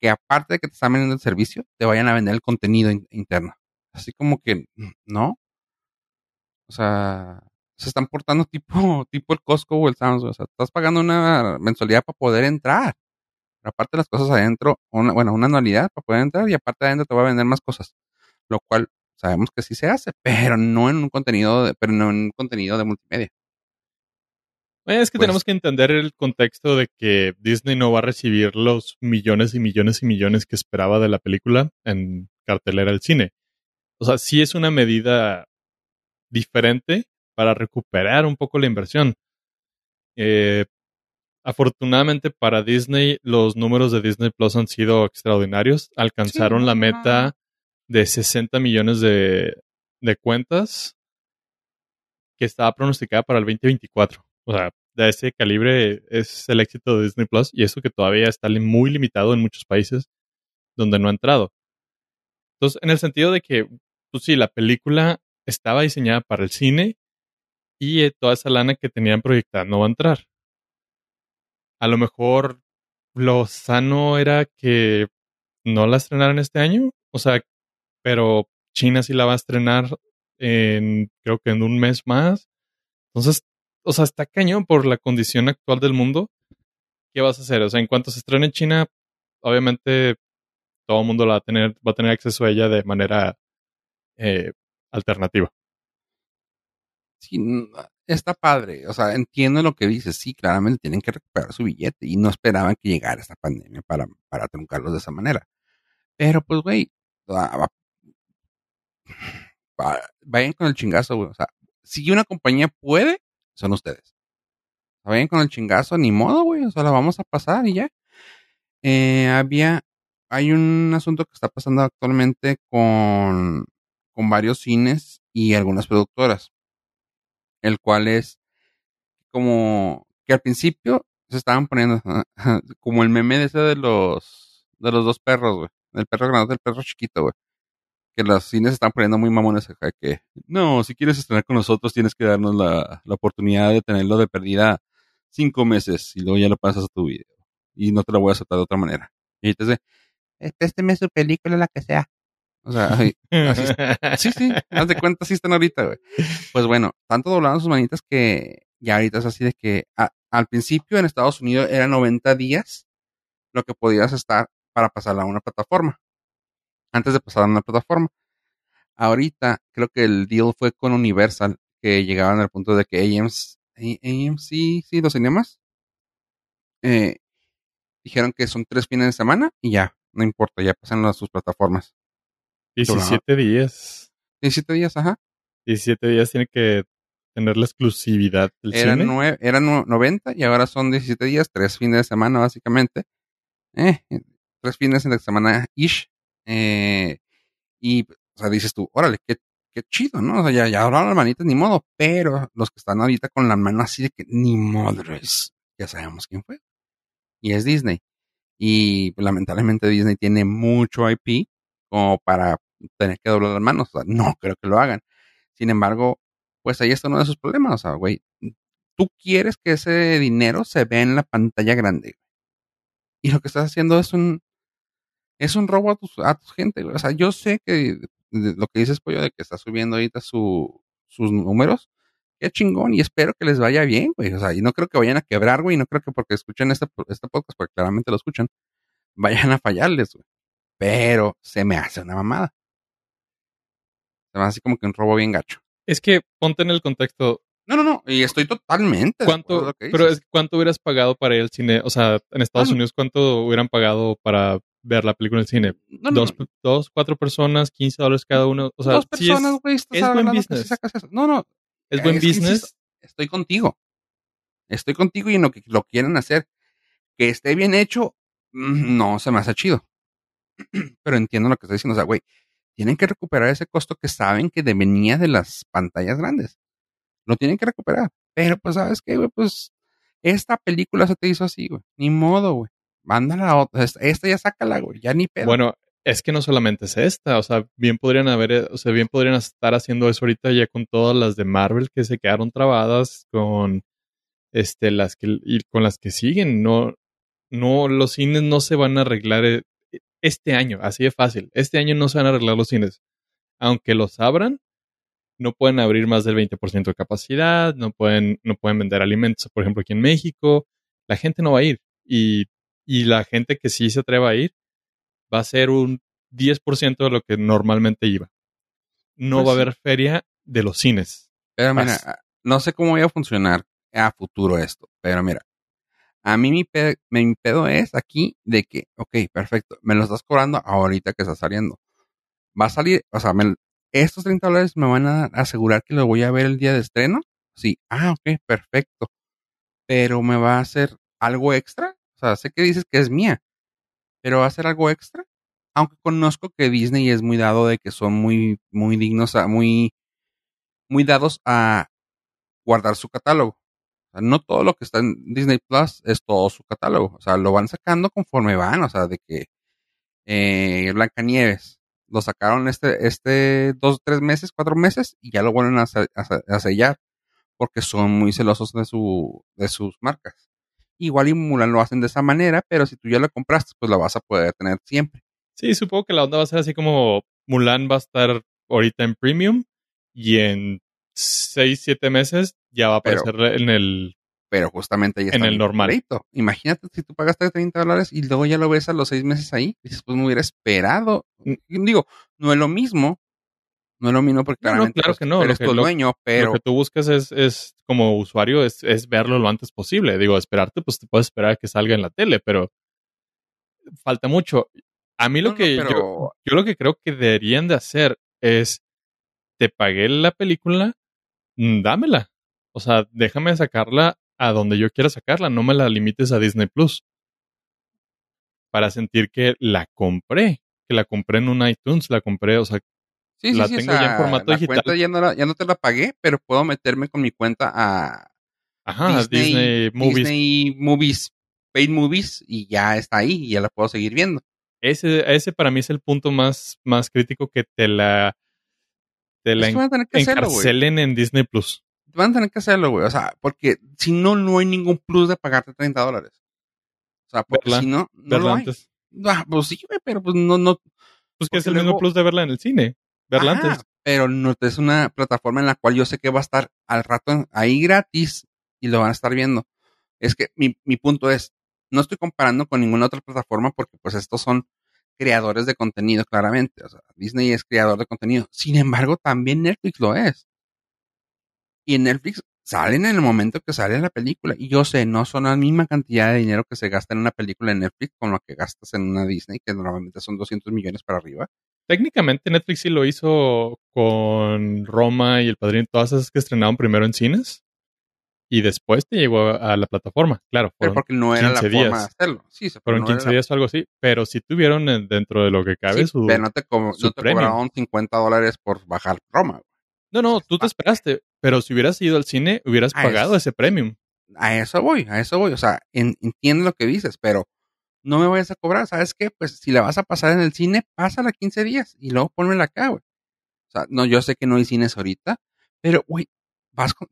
que aparte de que te están vendiendo el servicio, te vayan a vender el contenido interno. Así como que, ¿no? O sea, se están portando tipo, tipo el Costco o el Samsung. O sea, estás pagando una mensualidad para poder entrar. Pero aparte de las cosas adentro, una, bueno, una anualidad para poder entrar y aparte adentro te va a vender más cosas. Lo cual sabemos que sí se hace, pero no en un contenido, pero no en un contenido de multimedia. Es que Pues- tenemos que entender el contexto de que Disney no va a recibir los millones y millones y millones que esperaba de la película en cartelera del cine. O sea, sí es una medida diferente para recuperar un poco la inversión. Eh, afortunadamente para Disney, los números de Disney Plus han sido extraordinarios. Alcanzaron Sí, la meta de 60 millones de, de cuentas que estaba pronosticada para el 2024. O sea, de ese calibre es el éxito de Disney Plus y eso que todavía está muy limitado en muchos países donde no ha entrado. Entonces, en el sentido de que, pues sí, la película estaba diseñada para el cine y eh, toda esa lana que tenían proyectada no va a entrar. A lo mejor lo sano era que no la estrenaran este año, o sea, pero China sí la va a estrenar en, creo que en un mes más. Entonces, o sea, está cañón por la condición actual del mundo. ¿Qué vas a hacer? O sea, en cuanto se estrene en China, obviamente todo el mundo la va a tener, va a tener acceso a ella de manera eh, alternativa. Sí, n- está padre. O sea, entiendo lo que dices. Sí, claramente tienen que recuperar su billete y no esperaban que llegara esta pandemia para, para truncarlos de esa manera. Pero pues, güey, va- vayan con el chingazo, güey. O sea, si una compañía puede, son ustedes. Vayan con el chingazo, ni modo, güey. O sea, la vamos a pasar y ya. Eh, había, hay un asunto que está pasando actualmente con, con varios cines y algunas productoras. El cual es como que al principio se estaban poniendo como el meme de ese de los de los dos perros, güey. El perro grande del perro chiquito, güey. Que los cines se están poniendo muy mamones acá que no, si quieres estrenar con nosotros tienes que darnos la, la oportunidad de tenerlo de perdida cinco meses y luego ya lo pasas a tu video. Y no te lo voy a aceptar de otra manera. Y entonces, présteme su película, la que sea. O sea, así Sí, sí, haz de cuenta, sí están ahorita, güey. Pues bueno, tanto doblaron sus manitas que ya ahorita es así de que a- al principio en Estados Unidos era 90 días lo que podías estar para pasarla a una plataforma. Antes de pasar a una plataforma. Ahorita creo que el deal fue con Universal, que llegaban al punto de que AMC, AMC sí, los cinemas, eh, dijeron que son tres fines de semana y ya, no importa, ya pasan a sus plataformas. 17 días. 17 días, ajá. 17 días tiene que tener la exclusividad del Eran, cine. nueve, eran nu- 90 y ahora son 17 días, tres fines de semana básicamente. Eh, eh, tres fines de semana ish. Eh, y, o sea, dices tú, órale, qué, qué chido, ¿no? O sea, ya, ya hablaron las manitas, ni modo. Pero los que están ahorita con la mano así de que ni madres, ya sabemos quién fue. Y es Disney. Y pues, lamentablemente Disney tiene mucho IP como para tener que doblar las manos. O sea, no creo que lo hagan. Sin embargo, pues ahí está uno de sus problemas. O sea, güey, tú quieres que ese dinero se vea en la pantalla grande. Y lo que estás haciendo es un es un robo a tu, a tu gente. O sea, yo sé que lo que dices, pollo, de que está subiendo ahorita su, sus números, qué chingón, y espero que les vaya bien, güey. O sea, y no creo que vayan a quebrar, güey, no creo que porque escuchen este, este podcast, porque claramente lo escuchan, vayan a fallarles, güey. Pero se me hace una mamada. Se me hace así como que un robo bien gacho. Es que ponte en el contexto. No, no, no, y estoy totalmente. ¿Cuánto, con lo que pero es, ¿Cuánto hubieras pagado para ir al cine? O sea, en Estados no. Unidos, ¿cuánto hubieran pagado para ver la película en el cine? No, no, dos, dos, cuatro personas, 15 dólares cada uno. O sea, Dos sí personas, es, güey, estás es buen hablando que business. si sacas eso. No, no, es buen es business. estoy contigo. Estoy contigo y en lo que lo quieren hacer. Que esté bien hecho, mm, no se me hace chido. Pero entiendo lo que estoy diciendo. O sea, güey, tienen que recuperar ese costo que saben que venía de las pantallas grandes. Lo tienen que recuperar. Pero pues, ¿sabes qué, güey? Pues esta película se te hizo así, güey. Ni modo, güey. Mándala a otra. Esta, esta ya sácala, güey. Ya ni pedo. Bueno, es que no solamente es esta, o sea, bien podrían haber, eh, o sea, bien podrían estar haciendo eso ahorita ya con todas las de Marvel que se quedaron trabadas, con este, las que, y con las que siguen, no, no, los cines no se van a arreglar eh, este año, así de fácil, este año no se van a arreglar los cines, aunque los abran, no pueden abrir más del 20% de capacidad, no pueden, no pueden vender alimentos, por ejemplo, aquí en México, la gente no va a ir, y, y la gente que sí se atreva a ir, va a ser un 10% de lo que normalmente iba. No Pues va a haber feria de los cines. Pero mira, As- no sé cómo voy a funcionar a futuro esto. Pero mira, a mí mi, mi pedo es aquí de que, ok, perfecto, me lo estás cobrando ahorita que está saliendo. Va a salir, o sea, estos 30 dólares me van a asegurar que lo voy a ver el día de estreno. Sí, ah, ok, perfecto. Pero me va a hacer algo extra. O sea, sé que dices que es mía, pero va a hacer algo extra. Aunque conozco que Disney es muy dado de que son muy, muy dignos, muy, muy dados a guardar su catálogo. O sea, no todo lo que está en Disney Plus es todo su catálogo. O sea, lo van sacando conforme van. O sea, de que eh, Blancanieves lo sacaron este, este dos, tres meses, cuatro meses y ya lo vuelven a, sellar porque son muy celosos de, su, de sus marcas. Igual y Mulan lo hacen de esa manera, pero si tú ya lo compraste, pues la vas a poder tener siempre. Sí, supongo que la onda va a ser así como Mulan va a estar ahorita en premium y en seis, siete meses ya va a aparecer en el pero justamente ya en el normal. Imagínate si tú pagaste 30 dólares y luego ya lo ves a los seis meses ahí, dices, pues me hubiera esperado. Mm. Digo, no es lo mismo, no es lo mismo porque claramente claro pues, que no, eres tu dueño, pero... Lo que tú buscas es, es como usuario, es, es, verlo lo antes posible. Digo, esperarte, pues te puedes esperar a que salga en la tele, pero falta mucho. A mí lo que yo, yo lo que creo que deberían de hacer es, te pagué la película, dámela. O sea, déjame sacarla a donde yo quiera sacarla, no me la limites a Disney Plus. Para sentir que la compré, que la compré en un iTunes, la compré, o sea, la tengo ya en formato digital. ya, no ya no te la pagué, pero puedo meterme con mi cuenta a Ajá, Disney, Movies. Disney Movies, Paid Movies, y ya está ahí, y ya la puedo seguir viendo. Ese, ese para mí es el punto más, más crítico que te la, te la encarcelen en Disney Plus van a tener que hacerlo, güey. O sea, porque si no, no hay ningún plus de pagarte 30 dólares. O sea, porque si no, no lo hay. Antes. Ah, pues sí, güey, pero pues no, no. Pues que es el mismo plus de verla en el cine. Verla antes. Pero no es una plataforma en la cual yo sé que va a estar al rato ahí gratis y lo van a estar viendo. Es que mi, mi punto es, no estoy comparando con ninguna otra plataforma porque pues estos son creadores de contenido, claramente. O sea, Disney es creador de contenido. Sin embargo, también Netflix lo es. Y en Netflix salen en el momento que sale la película. Y yo sé, no son la misma cantidad de dinero que se gasta en una película en Netflix con lo que gastas en una Disney, que normalmente son 200 millones para arriba. Técnicamente Netflix sí lo hizo con Roma y El Padrino, todas esas que estrenaron primero en cines. Y después te llegó a la plataforma, claro. Pero porque no era la forma de hacerlo. Sí, fueron 15 días o algo así. Pero si tuvieron dentro de lo que cabe su. Pero no te, no te cobraron 50 dólares por bajar Roma. No, no, tú te esperaste, pero si hubieras ido al cine, hubieras pagado ese premium. A eso voy, a eso voy. O sea, entiendo lo que dices, pero no me vayas a cobrar. ¿Sabes qué? Pues si la vas a pasar en el cine, pásala 15 días y luego ponmela acá, güey. O sea, no, yo sé que no hay cines ahorita, pero, güey, vas con,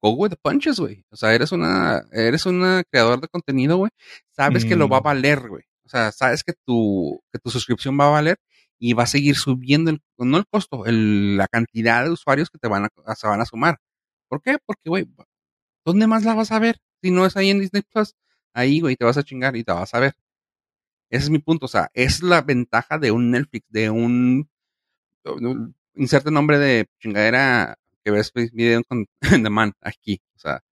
go with the punches, güey. O sea, eres una, eres una creador de contenido, güey. Sabes que lo va a mm. valer, güey. O sea, sabes que tu, que tu suscripción va a valer y va a seguir subiendo, el, no el costo, la cantidad de usuarios que te van a, se van a sumar. ¿Por qué? Porque, güey, ¿dónde más la vas a ver? Si no es ahí en Disney Plus, ahí, güey, te vas a chingar y te vas a ver. Ese es mi punto, o sea, es la ventaja de un Netflix, de un, inserte nombre de chingadera que ves video con The Man aquí, o sea,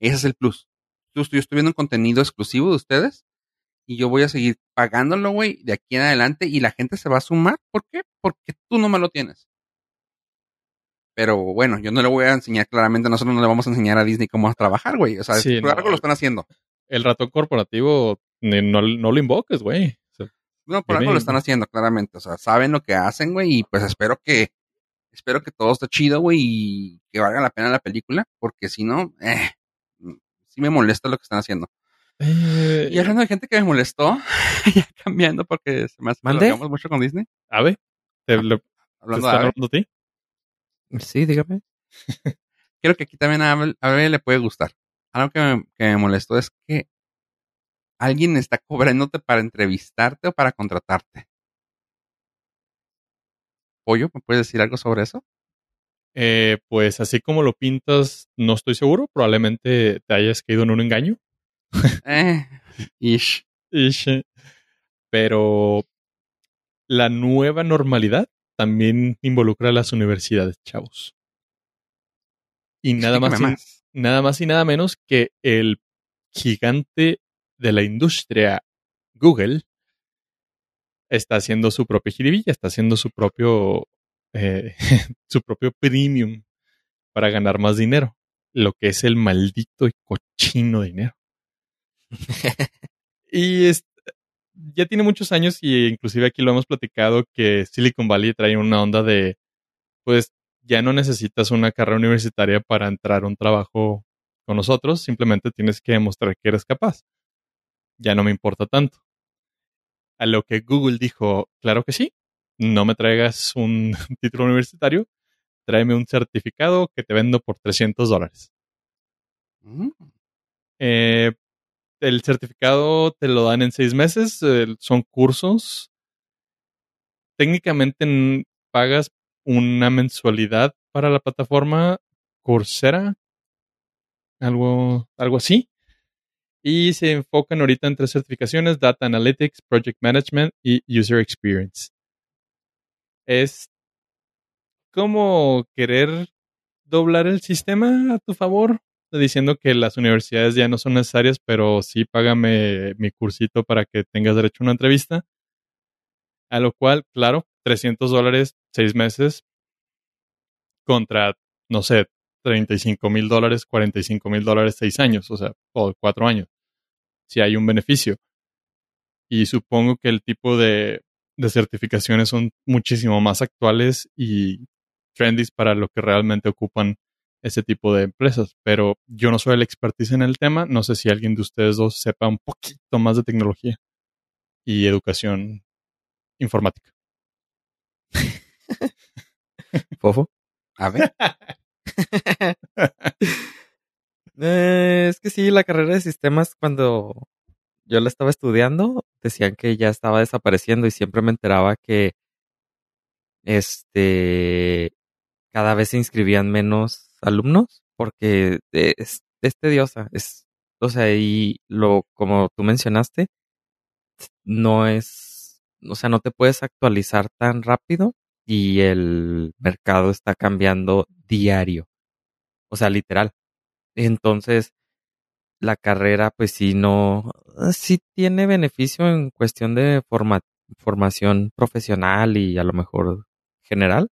ese es el plus. Yo yo estoy viendo un contenido exclusivo de ustedes y yo voy a seguir pagándolo, güey, de aquí en adelante y la gente se va a sumar. ¿Por qué? Porque tú no me lo tienes. Pero bueno, yo no le voy a enseñar claramente, nosotros no le vamos a enseñar a Disney cómo trabajar, güey. O sea, por algo lo están haciendo. El ratón corporativo no, no lo invoques, güey. no, por algo lo están haciendo, claramente. O sea, saben lo que hacen, güey, y pues espero que espero que todo esté chido, güey, y que valga la pena la película, porque si no, eh, sí me molesta lo que están haciendo. Eh, y hablando de gente que me molestó, ya cambiando porque se me hace mucho con Disney. A ver, ¿te, ah, hablando, de hablando ti? Sí, dígame. Creo que aquí también a Abel, le puede gustar. Algo que me, que me molestó es que alguien está cobrándote para entrevistarte o para contratarte. Pollo, ¿me puedes decir algo sobre eso? Eh, pues así como lo pintas, no estoy seguro. Probablemente te hayas caído en un engaño. eh, ish. Ish. Pero la nueva normalidad también involucra a las universidades, chavos. Y nada más, nada más y nada menos que el gigante de la industria Google está haciendo su propia jiribilla, está haciendo su propio, eh, su propio premium para ganar más dinero, lo que es el maldito y cochino dinero. y ya tiene muchos años y inclusive aquí lo hemos platicado que Silicon Valley trae una onda de, pues ya no necesitas una carrera universitaria para entrar a un trabajo con nosotros, simplemente tienes que demostrar que eres capaz. Ya no me importa tanto. A lo que Google dijo, claro que sí, no me traigas un título universitario, tráeme un certificado que te vendo por 300 dólares. Mm. Eh, el certificado te lo dan en seis meses, son cursos. Técnicamente pagas una mensualidad para la plataforma Coursera, algo, algo así. Y se enfocan ahorita en tres certificaciones, Data Analytics, Project Management y User Experience. Es como querer doblar el sistema a tu favor, diciendo que las universidades ya no son necesarias, pero sí págame mi cursito para que tengas derecho a una entrevista. A lo cual, claro, 300 dólares, seis meses, contra, no sé, 35 mil dólares, 45 mil dólares, seis años, o sea, o cuatro años. Si hay un beneficio. Y supongo que el tipo de, de certificaciones son muchísimo más actuales y trendy para lo que realmente ocupan ese tipo de empresas. Pero yo no soy el expertise en el tema. No sé si alguien de ustedes dos sepa un poquito más de tecnología y educación informática. ¿Fofo? A ver. Eh, es que sí, la carrera de sistemas cuando yo la estaba estudiando decían que ya estaba desapareciendo y siempre me enteraba que este cada vez se inscribían menos alumnos porque es, tediosa, es o sea, y lo como tú mencionaste no es, o sea, no te puedes actualizar tan rápido y el mercado está cambiando diario. O sea, literal. Entonces, la carrera, pues sí, no, sí tiene beneficio en cuestión de formación profesional y a lo mejor general,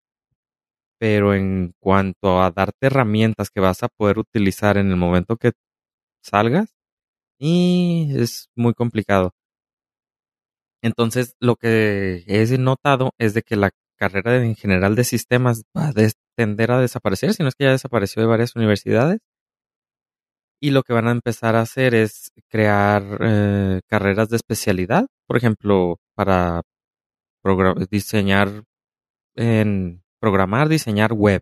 pero en cuanto a darte herramientas que vas a poder utilizar en el momento que salgas, y es muy complicado. Entonces, lo que he notado es de que la carrera en general de sistemas va a tender a desaparecer, si no es que ya desapareció de varias universidades. Y lo que van a empezar a hacer es crear eh, carreras de especialidad, por ejemplo, para diseñar en programar, diseñar web.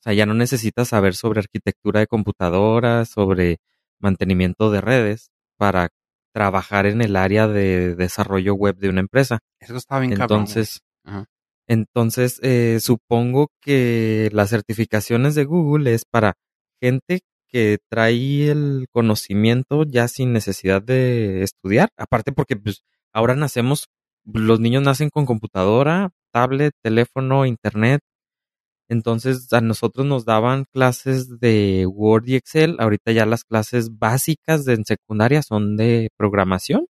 O sea, ya no necesitas saber sobre arquitectura de computadoras, sobre mantenimiento de redes para trabajar en el área de desarrollo web de una empresa. Eso está bien Entonces, entonces, eh, supongo que las certificaciones de Google es para gente que trae el conocimiento ya sin necesidad de estudiar. Aparte porque pues, ahora nacemos, los niños nacen con computadora, tablet, teléfono, internet. Entonces a nosotros nos daban clases de Word y Excel. Ahorita ya las clases básicas de en secundaria son de programación.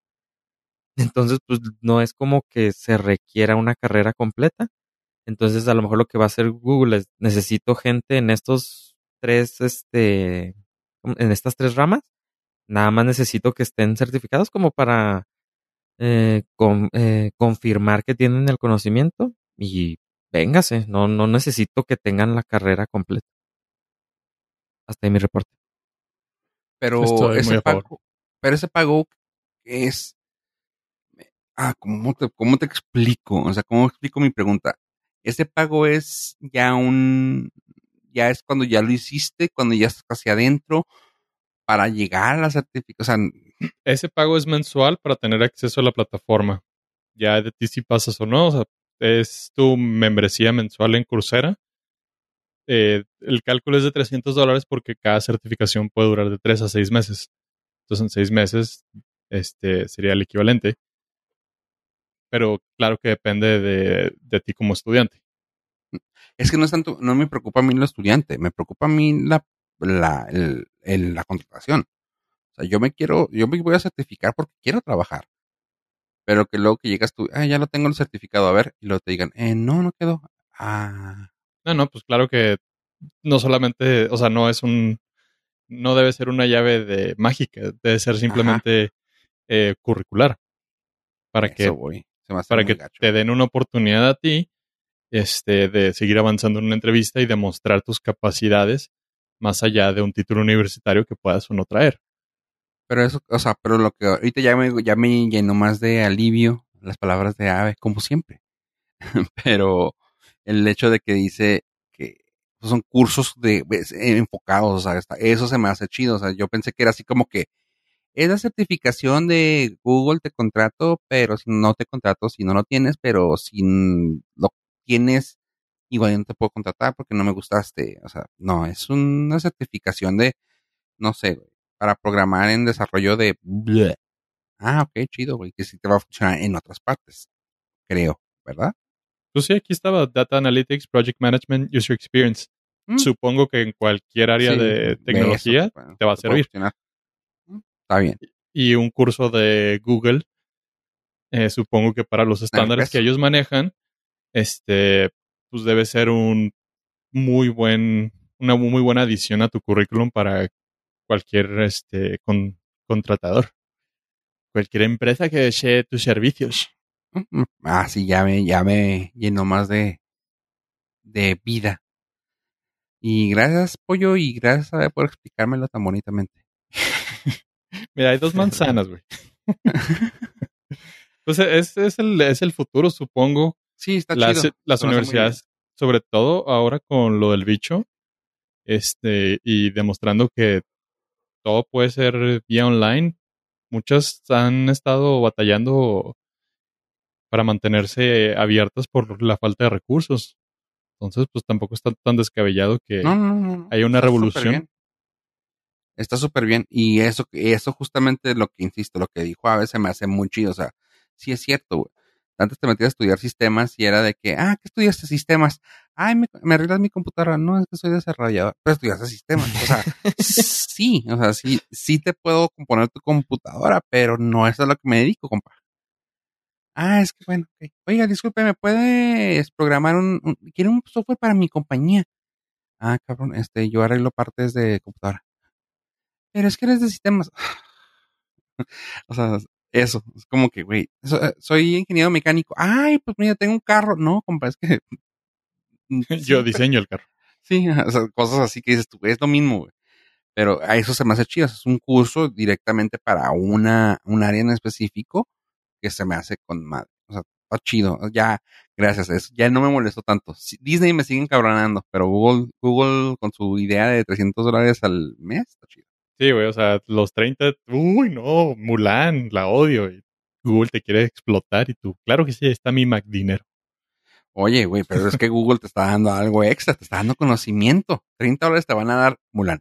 Entonces, pues no es como que se requiera una carrera completa. Entonces, a lo mejor lo que va a hacer Google es necesito gente en estos tres, este, en estas tres ramas. Nada más necesito que estén certificados como para eh, eh, confirmar que tienen el conocimiento y véngase. No, no necesito que tengan la carrera completa. Hasta ahí mi reporte. Pero ese pago, pero ese pago es ah, ¿cómo te, ¿cómo te explico? O sea, ¿cómo explico mi pregunta? Ese pago es ya un, ya es cuando ya lo hiciste, cuando ya estás casi adentro, para llegar a la certificación. Ese pago es mensual para tener acceso a la plataforma. Ya de ti si pasas o no, o sea, es tu membresía mensual en Coursera. Eh, el cálculo es de 300 dólares porque cada certificación puede durar de 3 a 6 meses. Entonces, en 6 meses este, sería el equivalente pero claro que depende de, ti como estudiante. Es que no es tanto, no me preocupa a mí lo estudiante, me preocupa a mí la la, el- el- la contratación. O sea, yo me quiero, yo me voy a certificar porque quiero trabajar. Pero que luego que llegas tú, ah, ya lo tengo el certificado, a ver, y luego te digan, eh, no, no quedó. Ah, No, no, pues claro que no solamente, o sea, no es un, no debe ser una llave de mágica, debe ser simplemente eh, curricular para eso que voy. Se me hace para que gacho. te den una oportunidad a ti este, de seguir avanzando en una entrevista y demostrar tus capacidades más allá de un título universitario que puedas o no traer. Pero eso, o sea, pero lo que ahorita ya me, ya me llenó más de alivio las palabras de Ave, como siempre. pero el hecho de que dice que son cursos de pues, eh, enfocados, o sea, eso se me hace chido. O sea, yo pensé que era así como que es la certificación de Google te contrato, pero si no te contrato si no lo tienes, pero si lo tienes, igual yo no te puedo contratar porque no me gustaste. O sea, no, es una certificación de, no sé, güey, para programar en desarrollo de... bleh. Ah, ok, chido, güey, que sí te va a funcionar en otras partes, creo, ¿verdad? Pues sí, aquí estaba Data Analytics, Project Management, User Experience. Mm. Supongo que en cualquier área Sí, de tecnología eso, bueno, te va a servir. Mm, Está bien. y un curso de Google, eh, supongo que para los estándares que ellos manejan, este, pues debe ser un muy buen, una muy buena adición a tu currículum para cualquier este con- contratador. Cualquier empresa que desee tus servicios. Mm. Ah, sí, ya me, ya me llenó más de, de vida. Y gracias, Pollo, y gracias a por explicármelo tan bonitamente. Mira, hay dos manzanas, güey. Pues es, es, el, es el futuro, supongo. Sí, está las, chido. las hace muy universidades, sobre todo ahora con lo del bicho, este, y demostrando que todo puede ser vía online. Muchas han estado batallando para mantenerse abiertas por la falta de recursos. Entonces, pues tampoco está tan descabellado que. No, no, no, hay una Está revolución. Está súper bien. Y eso, eso justamente lo que insisto, lo que dijo a veces me hace muy chido. O sea, sí es cierto, güey. Antes te metías a estudiar sistemas y era de que, ah, ¿qué estudiaste sistemas? Ay, me, arreglas mi computadora. No, es que soy desarrollador. Pero estudiaste sistemas. O sea, sí, o sea, sí, sí te puedo componer tu computadora, pero no es a lo que me dedico, compa. Ah, es que bueno, ok. Oiga, disculpe, ¿me puedes programar un, un quiero un software para mi compañía? Ah, cabrón, este, yo arreglo partes de computadora. Pero es que eres de sistemas. o sea, eso, es como que, güey, so- eh, soy ingeniero mecánico. Ay, pues mira, tengo un carro. No, compa, es que... Yo diseño el carro. Sí, o sea, cosas así que dices tú, güey, es lo mismo, güey. Pero a eso se me hace chido. Es un curso directamente para una, un área en específico que se me hace con madre. O sea, está chido. Ya, gracias a eso. Ya no me molestó tanto. Disney me sigue encabronando, pero Google, Google con su idea de 300 dólares al mes, está chido. Sí, güey, o sea, los 30, uy, no, Mulan, la odio. Y Google te quiere explotar y tú, claro que sí, está mi Mac dinero. Oye, güey, pero es que Google te está dando algo extra, te está dando conocimiento. 30 dólares te van a dar Mulan.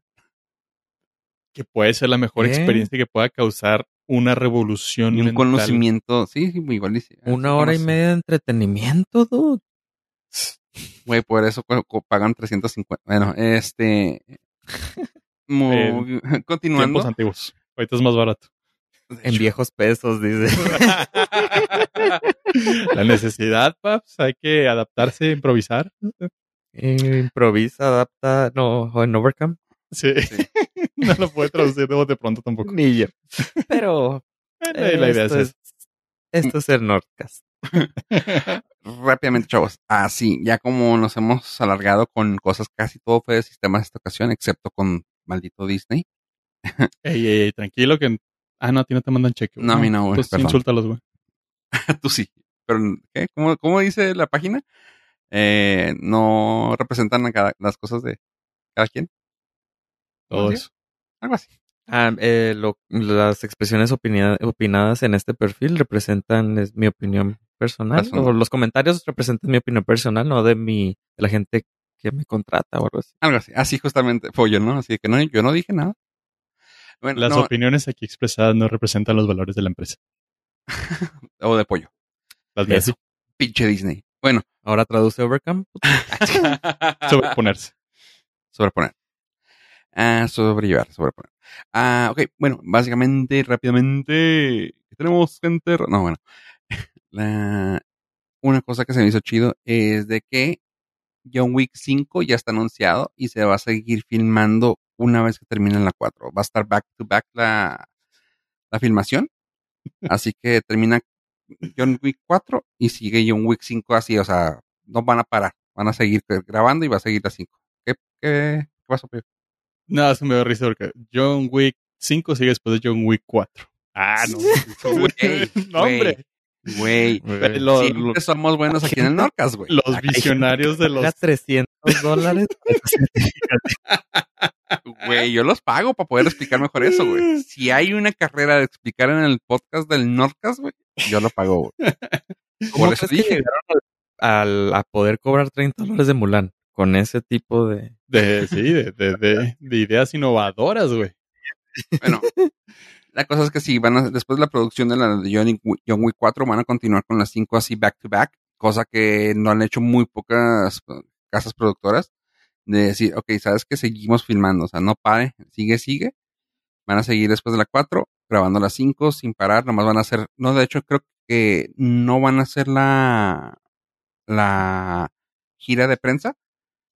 Que puede ser la mejor ¿Qué? experiencia que pueda causar una revolución Y un mental. conocimiento, sí, sí, igual dice. Una hora y media de entretenimiento, dude. Güey, por eso pagan 350. Bueno, este. muy- continuando. Tiempos antiguos. Ahorita es más barato. En viejos pesos, dice. la necesidad, paps, hay que adaptarse, improvisar. Eh, Improvisa, adapta, no, en Overcome. Sí. Sí. no lo puede traducir de pronto tampoco. Ni yo. Pero Eh, la idea es esto, es, esto es el Nordcast. rápidamente, chavos. Así, ya como nos hemos alargado con cosas, casi todo fue de sistemas esta ocasión, excepto con maldito Disney. Ey, ey, ey, tranquilo que... Ah, no, a ti no te mandan cheque. güey. No, a mí no, güey, Pues insúltalos, güey. Tú sí. Pero, ¿qué? ¿Cómo, cómo dice la página? Eh, no representan a cada- las cosas de cada quien. Todo ¿Cómo eso. Algo así. Ah, eh, lo- las expresiones opina- opinadas en este perfil representan es mi opinión personal. Personal. O los comentarios representan mi opinión personal, no de mi de la gente que me contrata o algo así. Algo así. Así justamente, pollo, ¿no? Así que no, yo no dije nada. Bueno, Las no, opiniones aquí expresadas no representan los valores de la empresa. o de pollo. Las mías. Pinche Disney. Bueno, Ahora traduce Overcome. Sobreponerse. sobreponer. Ah, sobrellevar, sobreponer. Ah, ok, bueno, básicamente, rápidamente, tenemos gente... No, bueno. La, una cosa que se me hizo chido es de que John Wick 5 ya está anunciado y se va a seguir filmando una vez que termine la 4. Va a estar back to back la, la filmación. Así que termina John Wick 4 y sigue John Wick 5 así, o sea, no van a parar. Van a seguir grabando y va a seguir la 5. ¿Qué, qué, qué pasó, Pío? Nada, se me da risa porque John Wick 5 sigue después de John Wick 4. Ah, no. Güey, no, hombre. Güey, Lo- siempre lo- somos buenos aquí en el Norcas, güey. los visionarios de los... Paga 300 dólares. Güey, yo los pago para poder explicar mejor eso, güey. Si hay una carrera de explicar en el podcast del Norcas, güey, yo lo pago, güey. ¿Cómo Por eso que dije. llegaron al, al- a poder cobrar 30 dólares de Mulan? Con ese tipo de... De, sí, de, de, de, de ideas innovadoras, güey. Bueno, la cosa es que sí, van a, después de la producción de la de John John Wick 4, van a continuar con las 5 así back to back, cosa que no han hecho muy pocas casas productoras. De decir, ok, sabes que seguimos filmando, o sea, no pare, sigue, sigue. Van a seguir después de la 4, grabando las 5 sin parar, nomás van a hacer, no, de hecho, creo que no van a hacer la, la gira de prensa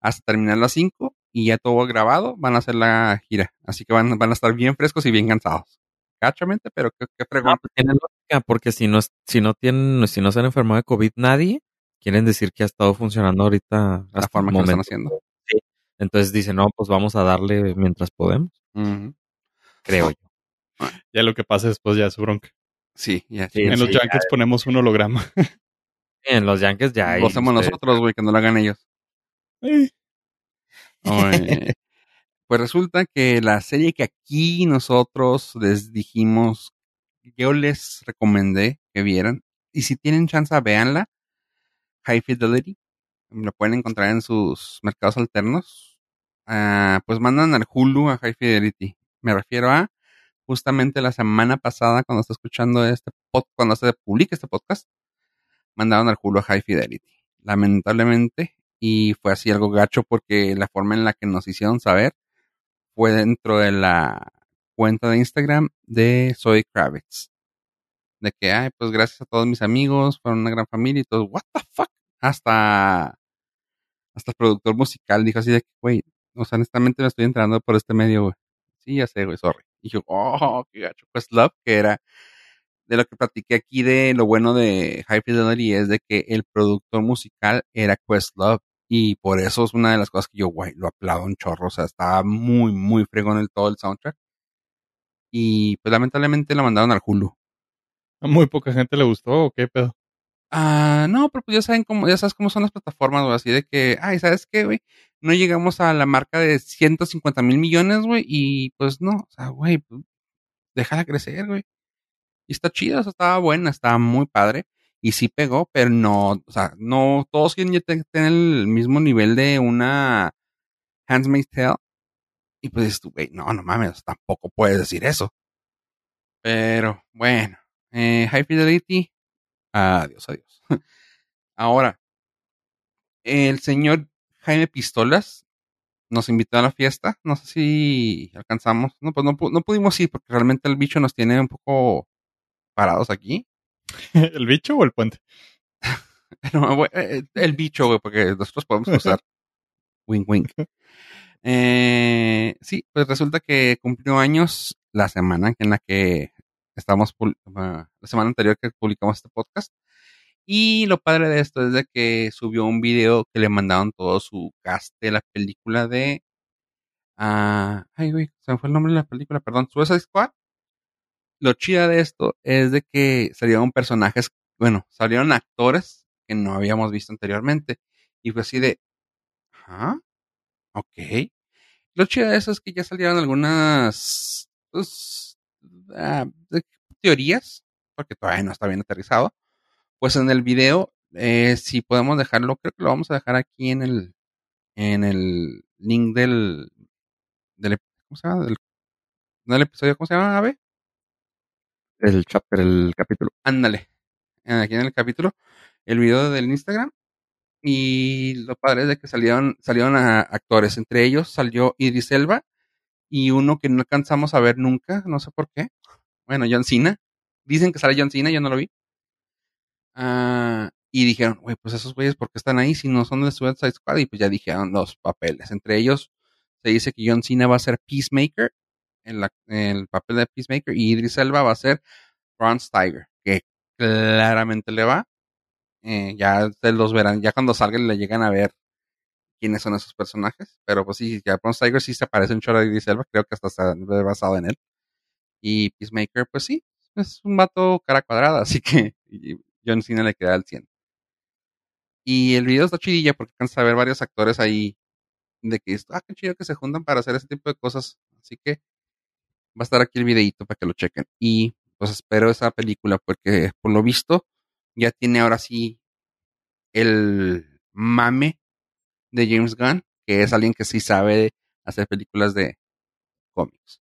hasta terminar las 5 y ya todo grabado, van a hacer la gira. Así que van, van a estar bien frescos y bien cansados. Cachamente, pero qué, qué fregón. No, pues tiene lógica, porque si no, es- si no tienen, si no se han enfermado de COVID nadie, quieren decir que ha estado funcionando ahorita la hasta forma el que lo están haciendo. Entonces dicen, no, pues vamos a darle mientras podemos, creo yo. Ya lo que pasa después ya es su bronca. Sí, ya. Sí, en los sí, Yankees ponemos un holograma. En los Yankees ya hay. Lo hacemos ustedes- nosotros, güey, que no lo hagan ellos. Oye, pues resulta que la serie que aquí nosotros les dijimos, yo les recomendé que vieran, y si tienen chance, véanla, High Fidelity, lo pueden encontrar en sus mercados alternos, Ah, pues mandan al Hulu a High Fidelity. Me refiero a justamente la semana pasada, cuando está escuchando este pod, cuando se publica este podcast, mandaron al Hulu a High Fidelity. Lamentablemente, y fue así algo gacho porque la forma en la que nos hicieron saber fue dentro de la cuenta de Instagram de Soy Kravitz. De que, ay, pues gracias a todos mis amigos, fueron una gran familia y todo, what the fuck. Hasta, hasta el productor musical dijo así de que, güey, o sea, honestamente me estoy entrando por este medio, güey. Sí, ya sé, güey, sorry. Y yo, oh, qué gacho. Pues Love, que era de lo que platiqué aquí de lo bueno de High Fidelity es de que el productor musical era Questlove y por eso es una de las cosas que yo, güey, lo aplaudo un chorro, o sea, estaba muy, muy fregón el todo el soundtrack. Y pues lamentablemente la mandaron al Hulu. a muy poca gente le gustó, ¿o qué pedo? Ah, no, pero pues ya saben cómo, ya sabes cómo son las plataformas, güey, así de que, ay, ¿sabes qué, güey? No llegamos a la marca de 150 mil millones, güey, y pues no, o sea, güey, pues, déjala crecer, güey. Y está chida, o sea, estaba buena, estaba muy padre. Y sí pegó, pero no, o sea, no, todos quieren tener el mismo nivel de una Handmaid's Tale. Y pues güey, no, no mames, tampoco puedes decir eso. Pero, bueno, eh, High Fidelity, adiós, adiós. Ahora, el señor Jaime Pistolas nos invitó a la fiesta. No sé si alcanzamos. No, pues no, no pudimos ir porque realmente el bicho nos tiene un poco parados aquí. ¿El bicho o el puente? No, güey, eh, el bicho, güey, porque nosotros podemos cruzar. wink, wink. Eh, sí, pues resulta que cumplió años la semana en la que estamos, la semana anterior que publicamos este podcast. Y lo padre de esto es de que subió un video que le mandaron todo su cast de la película de... ah, ay, güey, se me fue el nombre de la película, perdón. Suicide Squad. Lo chida de esto es de que salieron personajes, bueno, salieron actores que no habíamos visto anteriormente. Y fue así de... ¿Ah? Ok. Lo chido de eso es que ya salieron algunas pues, ah, teorías, porque todavía no está bien aterrizado. Pues en el video, eh, si podemos dejarlo, creo que lo vamos a dejar aquí en el, en el link del, del ¿cómo se llama? Del, del episodio, ¿cómo se llama, Ave? El chapter, el capítulo. Ándale. Aquí en el capítulo, el video del Instagram. Y lo padre es de que salieron, salieron a actores. Entre ellos salió Idris Elba y uno que no alcanzamos a ver nunca, no sé por qué. Bueno, John Cena. Dicen que sale John Cena, yo no lo vi. Ah, y dijeron, güey, pues esos güeyes, ¿por qué están ahí si no son de Suicide Squad? Y pues ya dijeron los papeles. Entre ellos, se dice que John Cena va a ser Peacemaker, en, el papel de Peacemaker, y Idris Elba va a ser Ron Steiger, que claramente le va. Eh, ya se los verán, ya cuando salgan le llegan a ver quiénes son esos personajes. Pero pues sí, ya Ron Steiger sí se parece un chorro de Idris Elba, creo que hasta está basado en él. Y Peacemaker, pues sí, es un vato cara cuadrada, así que John Cena le queda al 100. Y el video está chidilla porque cansa ver varios actores ahí de que ah, qué chido que se juntan para hacer ese tipo de cosas. Así que va a estar aquí el videito para que lo chequen. Y pues espero esa película porque por lo visto ya tiene ahora sí el mame de James Gunn, que es alguien que sí sabe hacer películas de cómics.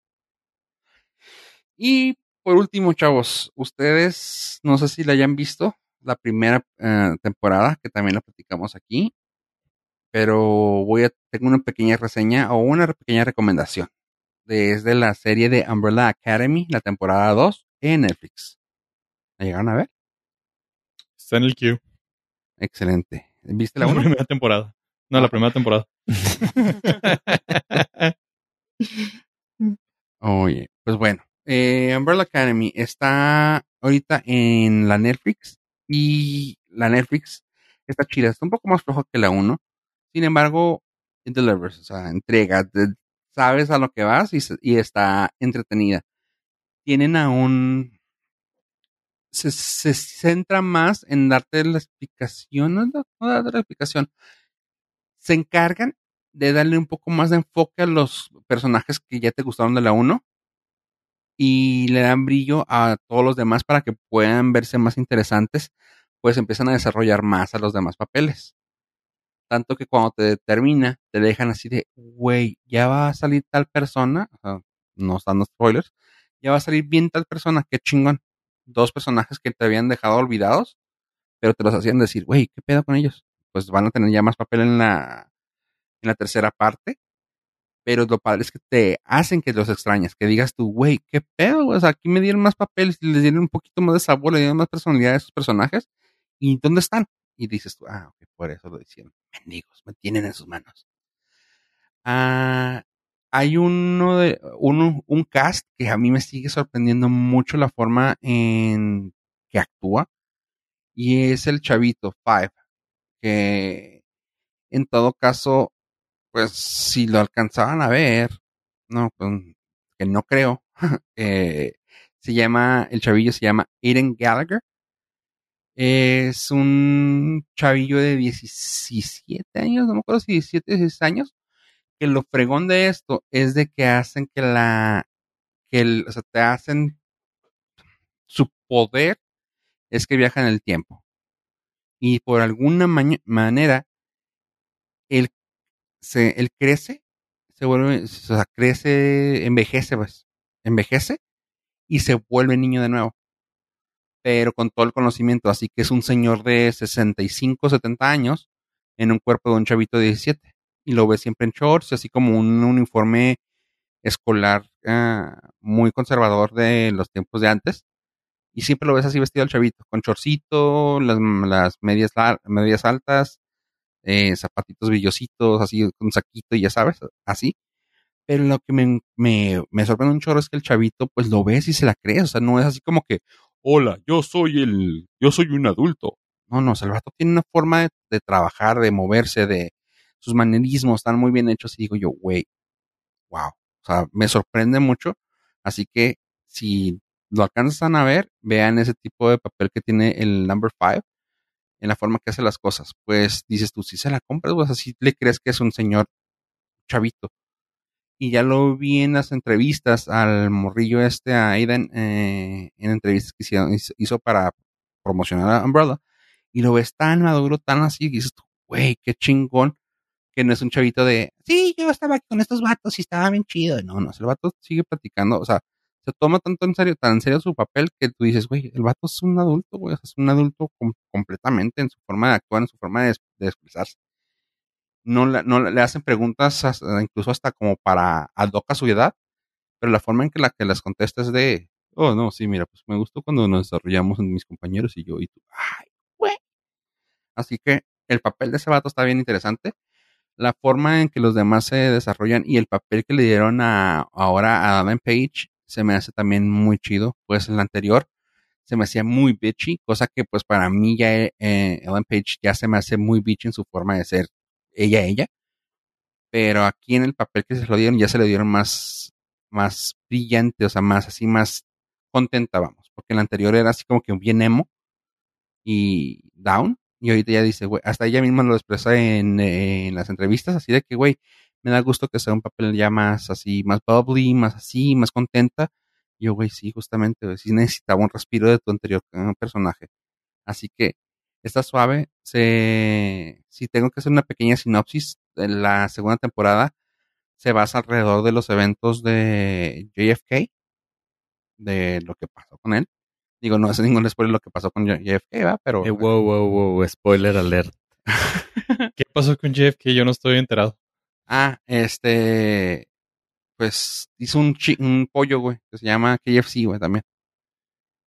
Y por último, chavos, ustedes no sé si la hayan visto la primera eh, temporada, que también la platicamos aquí, pero voy a tengo una pequeña reseña o una pequeña recomendación. Desde la serie de Umbrella Academy, la temporada 2, en Netflix. ¿La llegaron a ver? Está en el queue. Excelente. ¿Viste la, La primera temporada. No, la primera temporada. Oye, pues bueno. Eh, Umbrella Academy está ahorita en la Netflix y la Netflix está chida. Está un poco más flojo que la 1. Sin embargo, it delivers, o sea, entrega. Sabes a lo que vas y, y está entretenida. Tienen a un... Se, se centra más en darte la explicación, no, no no darte la explicación. Se encargan de darle un poco más de enfoque a los personajes que ya te gustaron de la 1 y le dan brillo a todos los demás para que puedan verse más interesantes, pues empiezan a desarrollar más a los demás papeles. Tanto que cuando te termina, te dejan así de, güey, ya va a salir tal persona, no están los spoilers, ya va a salir bien tal persona, qué chingón. Dos personajes que te habían dejado olvidados, pero te los hacían decir, güey, ¿qué pedo con ellos? Pues van a tener ya más papel en la, en la tercera parte pero lo padre es que te hacen que los extrañas, que digas tú, güey, qué pedo, o sea, aquí me dieron más papeles les dieron un poquito más de sabor, le dieron más personalidad a esos personajes, ¿y dónde están? Y dices tú, ah, ok, por eso lo hicieron, mendigos, me tienen en sus manos. Ah, hay uno de, uno, un cast que a mí me sigue sorprendiendo mucho la forma en que actúa, y es el chavito Five, que en todo caso pues si lo alcanzaban a ver, no, pues que no creo, eh, se llama, el chavillo se llama Aiden Gallagher. Es un chavillo de 17 años, no me acuerdo si 17, 16 años, que lo fregón de esto es de que hacen que la, que el, o sea, te hacen, su poder es que viaja en el tiempo. Y por alguna manera, él se, él crece, se vuelve, o sea, crece, envejece, pues, envejece y se vuelve niño de nuevo. Pero con todo el conocimiento, así que es un señor de 65, 70 años en un cuerpo de un chavito de 17. Y lo ves siempre en shorts, así como un uniforme escolar ah, muy conservador de los tiempos de antes. Y siempre lo ves así vestido el chavito, con chorcito, las, medias, medias altas, eh, zapatitos brillositos, así, con saquito y ya sabes, así. Pero lo que me, me, sorprende un chorro es que el chavito, pues lo ves y se la crees. O sea, no es así como que, hola, yo soy el, yo soy un adulto. No, no, el tiene una forma de, de trabajar, de moverse, de sus manerismos están muy bien hechos. Y digo yo, güey, wow. O sea, me sorprende mucho. Así que si lo alcanzan a ver, vean ese tipo de papel que tiene el number five en la forma que hace las cosas. Pues dices tú, si se la compras, pues así le crees que es un señor chavito. Y ya lo vi en las entrevistas al morrillo este, a Aiden, eh, en entrevistas que hizo, para promocionar a Umbrella. Y lo ves tan maduro, tan así, y dices güey, qué chingón, que no es un chavito de, sí, yo estaba aquí con estos vatos y estaba bien chido. No, no, el vato sigue platicando, o sea, se toma tanto en serio, tan serio su papel que tú dices, güey, el vato es un adulto, güey, es un adulto com- completamente en su forma de actuar, en su forma de, de expresarse. No, no le hacen preguntas incluso hasta como para ad su edad, pero la forma en que la que las contesta es de, oh, no, sí, mira, pues me gustó cuando nos desarrollamos mis compañeros y yo y tú, ay, güey. Así que el papel de ese vato está bien interesante. La forma en que los demás se desarrollan y el papel que le dieron a, ahora a Adam Page se me hace también muy chido. Pues en el anterior se me hacía muy bitchy, cosa que pues para mí ya eh, Page ya se me hace muy bitchy en su forma de ser ella, ella. Pero aquí en el papel que se lo dieron ya se le dieron más, más brillante, o sea, más así, más contenta, vamos. Porque en el anterior era así como que bien emo y down. Y ahorita ya dice, hasta ella misma lo expresa en, las entrevistas, así de que, güey, me da gusto que sea un papel ya más así, más bubbly, más así, más contenta yo, güey, sí, justamente, sí necesitaba un respiro de tu anterior eh, personaje. Así que está suave. Se, si tengo que hacer una pequeña sinopsis, la segunda temporada se basa alrededor de los eventos de JFK, de lo que pasó con él. Digo, no es ningún spoiler lo que pasó con JFK, ¿va? Pero. Eh, wow, wow, wow, spoiler alert. ¿Qué pasó con JFK? Yo no estoy enterado. Ah, este pues hizo un, un pollo, güey, que se llama KFC, güey, también.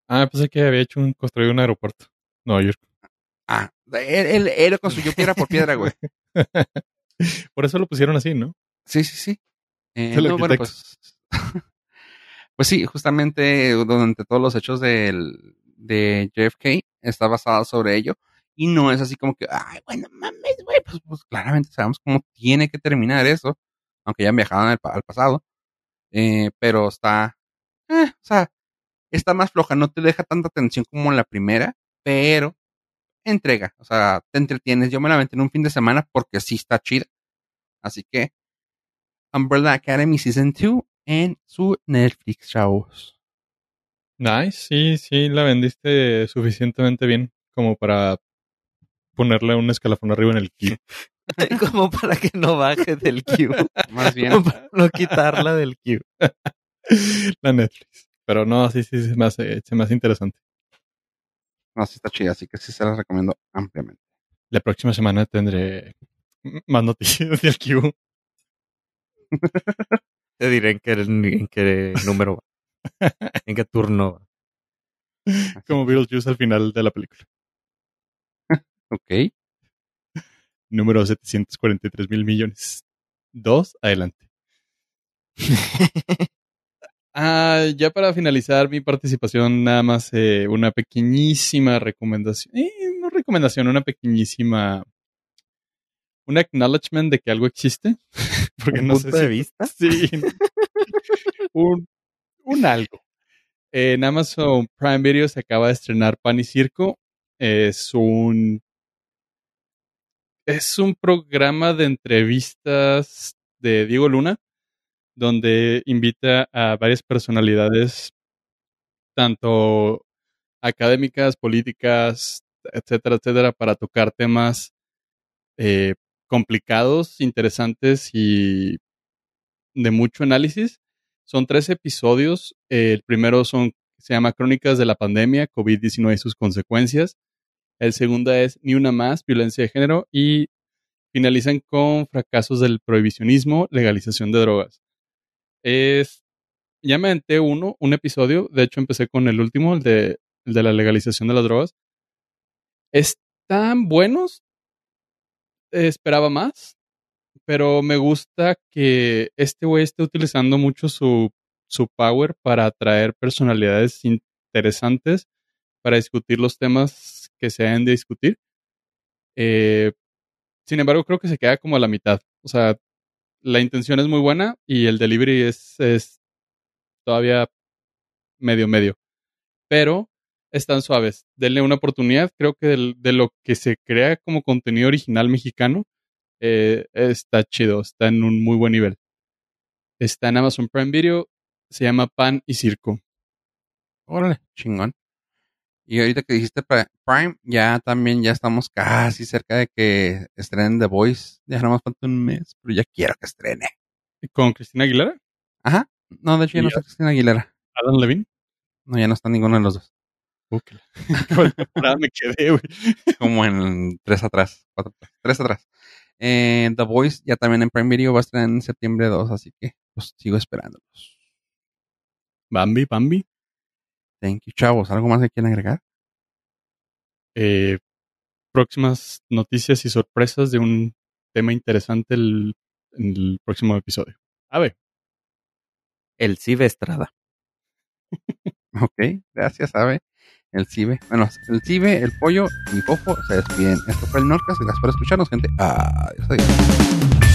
Ah, pensé que había hecho un, construido un aeropuerto. Nueva York. Ah, él, él, lo construyó piedra por piedra, güey. por eso lo pusieron así, ¿no? Sí, sí, sí. Eh, no, bueno, pues, pues sí, justamente durante todos los hechos del, de JFK está basado sobre ello. Y no es así como que, ay, bueno, mames, güey, pues, pues claramente sabemos cómo tiene que terminar eso aunque ya han viajado al, pasado. Eh, pero está, eh, o sea, está más floja, no te deja tanta atención como la primera, pero entrega, o sea, te entretienes. Yo me la aventé en un fin de semana porque sí está chida. Así que, Umbrella Academy Season 2 en su Netflix, chavos. Nice, sí, sí, la vendiste suficientemente bien como para ponerle un escalafón arriba en el kit. Como para que no baje del queue. Más bien. no quitarla del queue. La Netflix. Pero no, sí, sí, se me hace, se me hace interesante. No, sí está chida, así que sí se la recomiendo ampliamente. La próxima semana tendré más noticias del queue. Te diré en qué, en qué número va. En qué turno va. Como Beetlejuice al final de la película. ok número 743 mil millones. Dos, adelante. ah, ya para finalizar mi participación, nada más eh, una pequeñísima recomendación. Eh, no recomendación, una pequeñísima. Un acknowledgement de que algo existe. Porque ¿Un no punto de vista? Sí. un, un algo. En Amazon Prime Video se acaba de estrenar Pan y Circo. Es un es un programa de entrevistas de Diego Luna, donde invita a varias personalidades, tanto académicas, políticas, etcétera, etcétera, para tocar temas eh, complicados, interesantes y de mucho análisis. Son tres episodios. el primero son, se llama Crónicas de la Pandemia, COVID-19 y sus consecuencias. El segundo es Ni una más, violencia de género. Y finalizan con fracasos del prohibicionismo, legalización de drogas. Es, ya me aventé uno, un episodio. De hecho, empecé con el último, el de, el de la legalización de las drogas. Están buenos. Esperaba más. Pero me gusta que este güey esté utilizando mucho su, su power para atraer personalidades interesantes para discutir los temas que se hayan de discutir. Eh, sin embargo, creo que se queda como a la mitad. O sea, la intención es muy buena y el delivery es, es todavía medio medio. Pero están suaves. Denle una oportunidad. Creo que de, lo que se crea como contenido original mexicano eh, está chido. Está en un muy buen nivel. Está en Amazon Prime Video. Se llama Pan y Circo. Órale, chingón. Y ahorita que dijiste Prime, ya también ya estamos casi cerca de que estrenen The Voice. Ya nada más falta un mes, pero ya quiero que estrene. ¿Con Cristina Aguilera? Ajá. No, de hecho ya no está Cristina Aguilera. ¿Adam Levine? No, ya no está ninguno de los dos. Me quedé, güey. Como en tres atrás, cuatro atrás, tres atrás. Eh, The Voice ya también en Prime Video va a estar en septiembre 2, así que pues sigo esperándolos. Bambi, Bambi. Thank you, chavos. ¿Algo más que quieran agregar? Eh, próximas noticias y sorpresas de un tema interesante el, en el próximo episodio. A ver. El Cibe Estrada. ok, gracias, Ave. El Cibe. Bueno, el Cibe, el pollo y Fofo se despiden. Esto fue el Norcas. Gracias por escucharnos, gente. Adiós, adiós.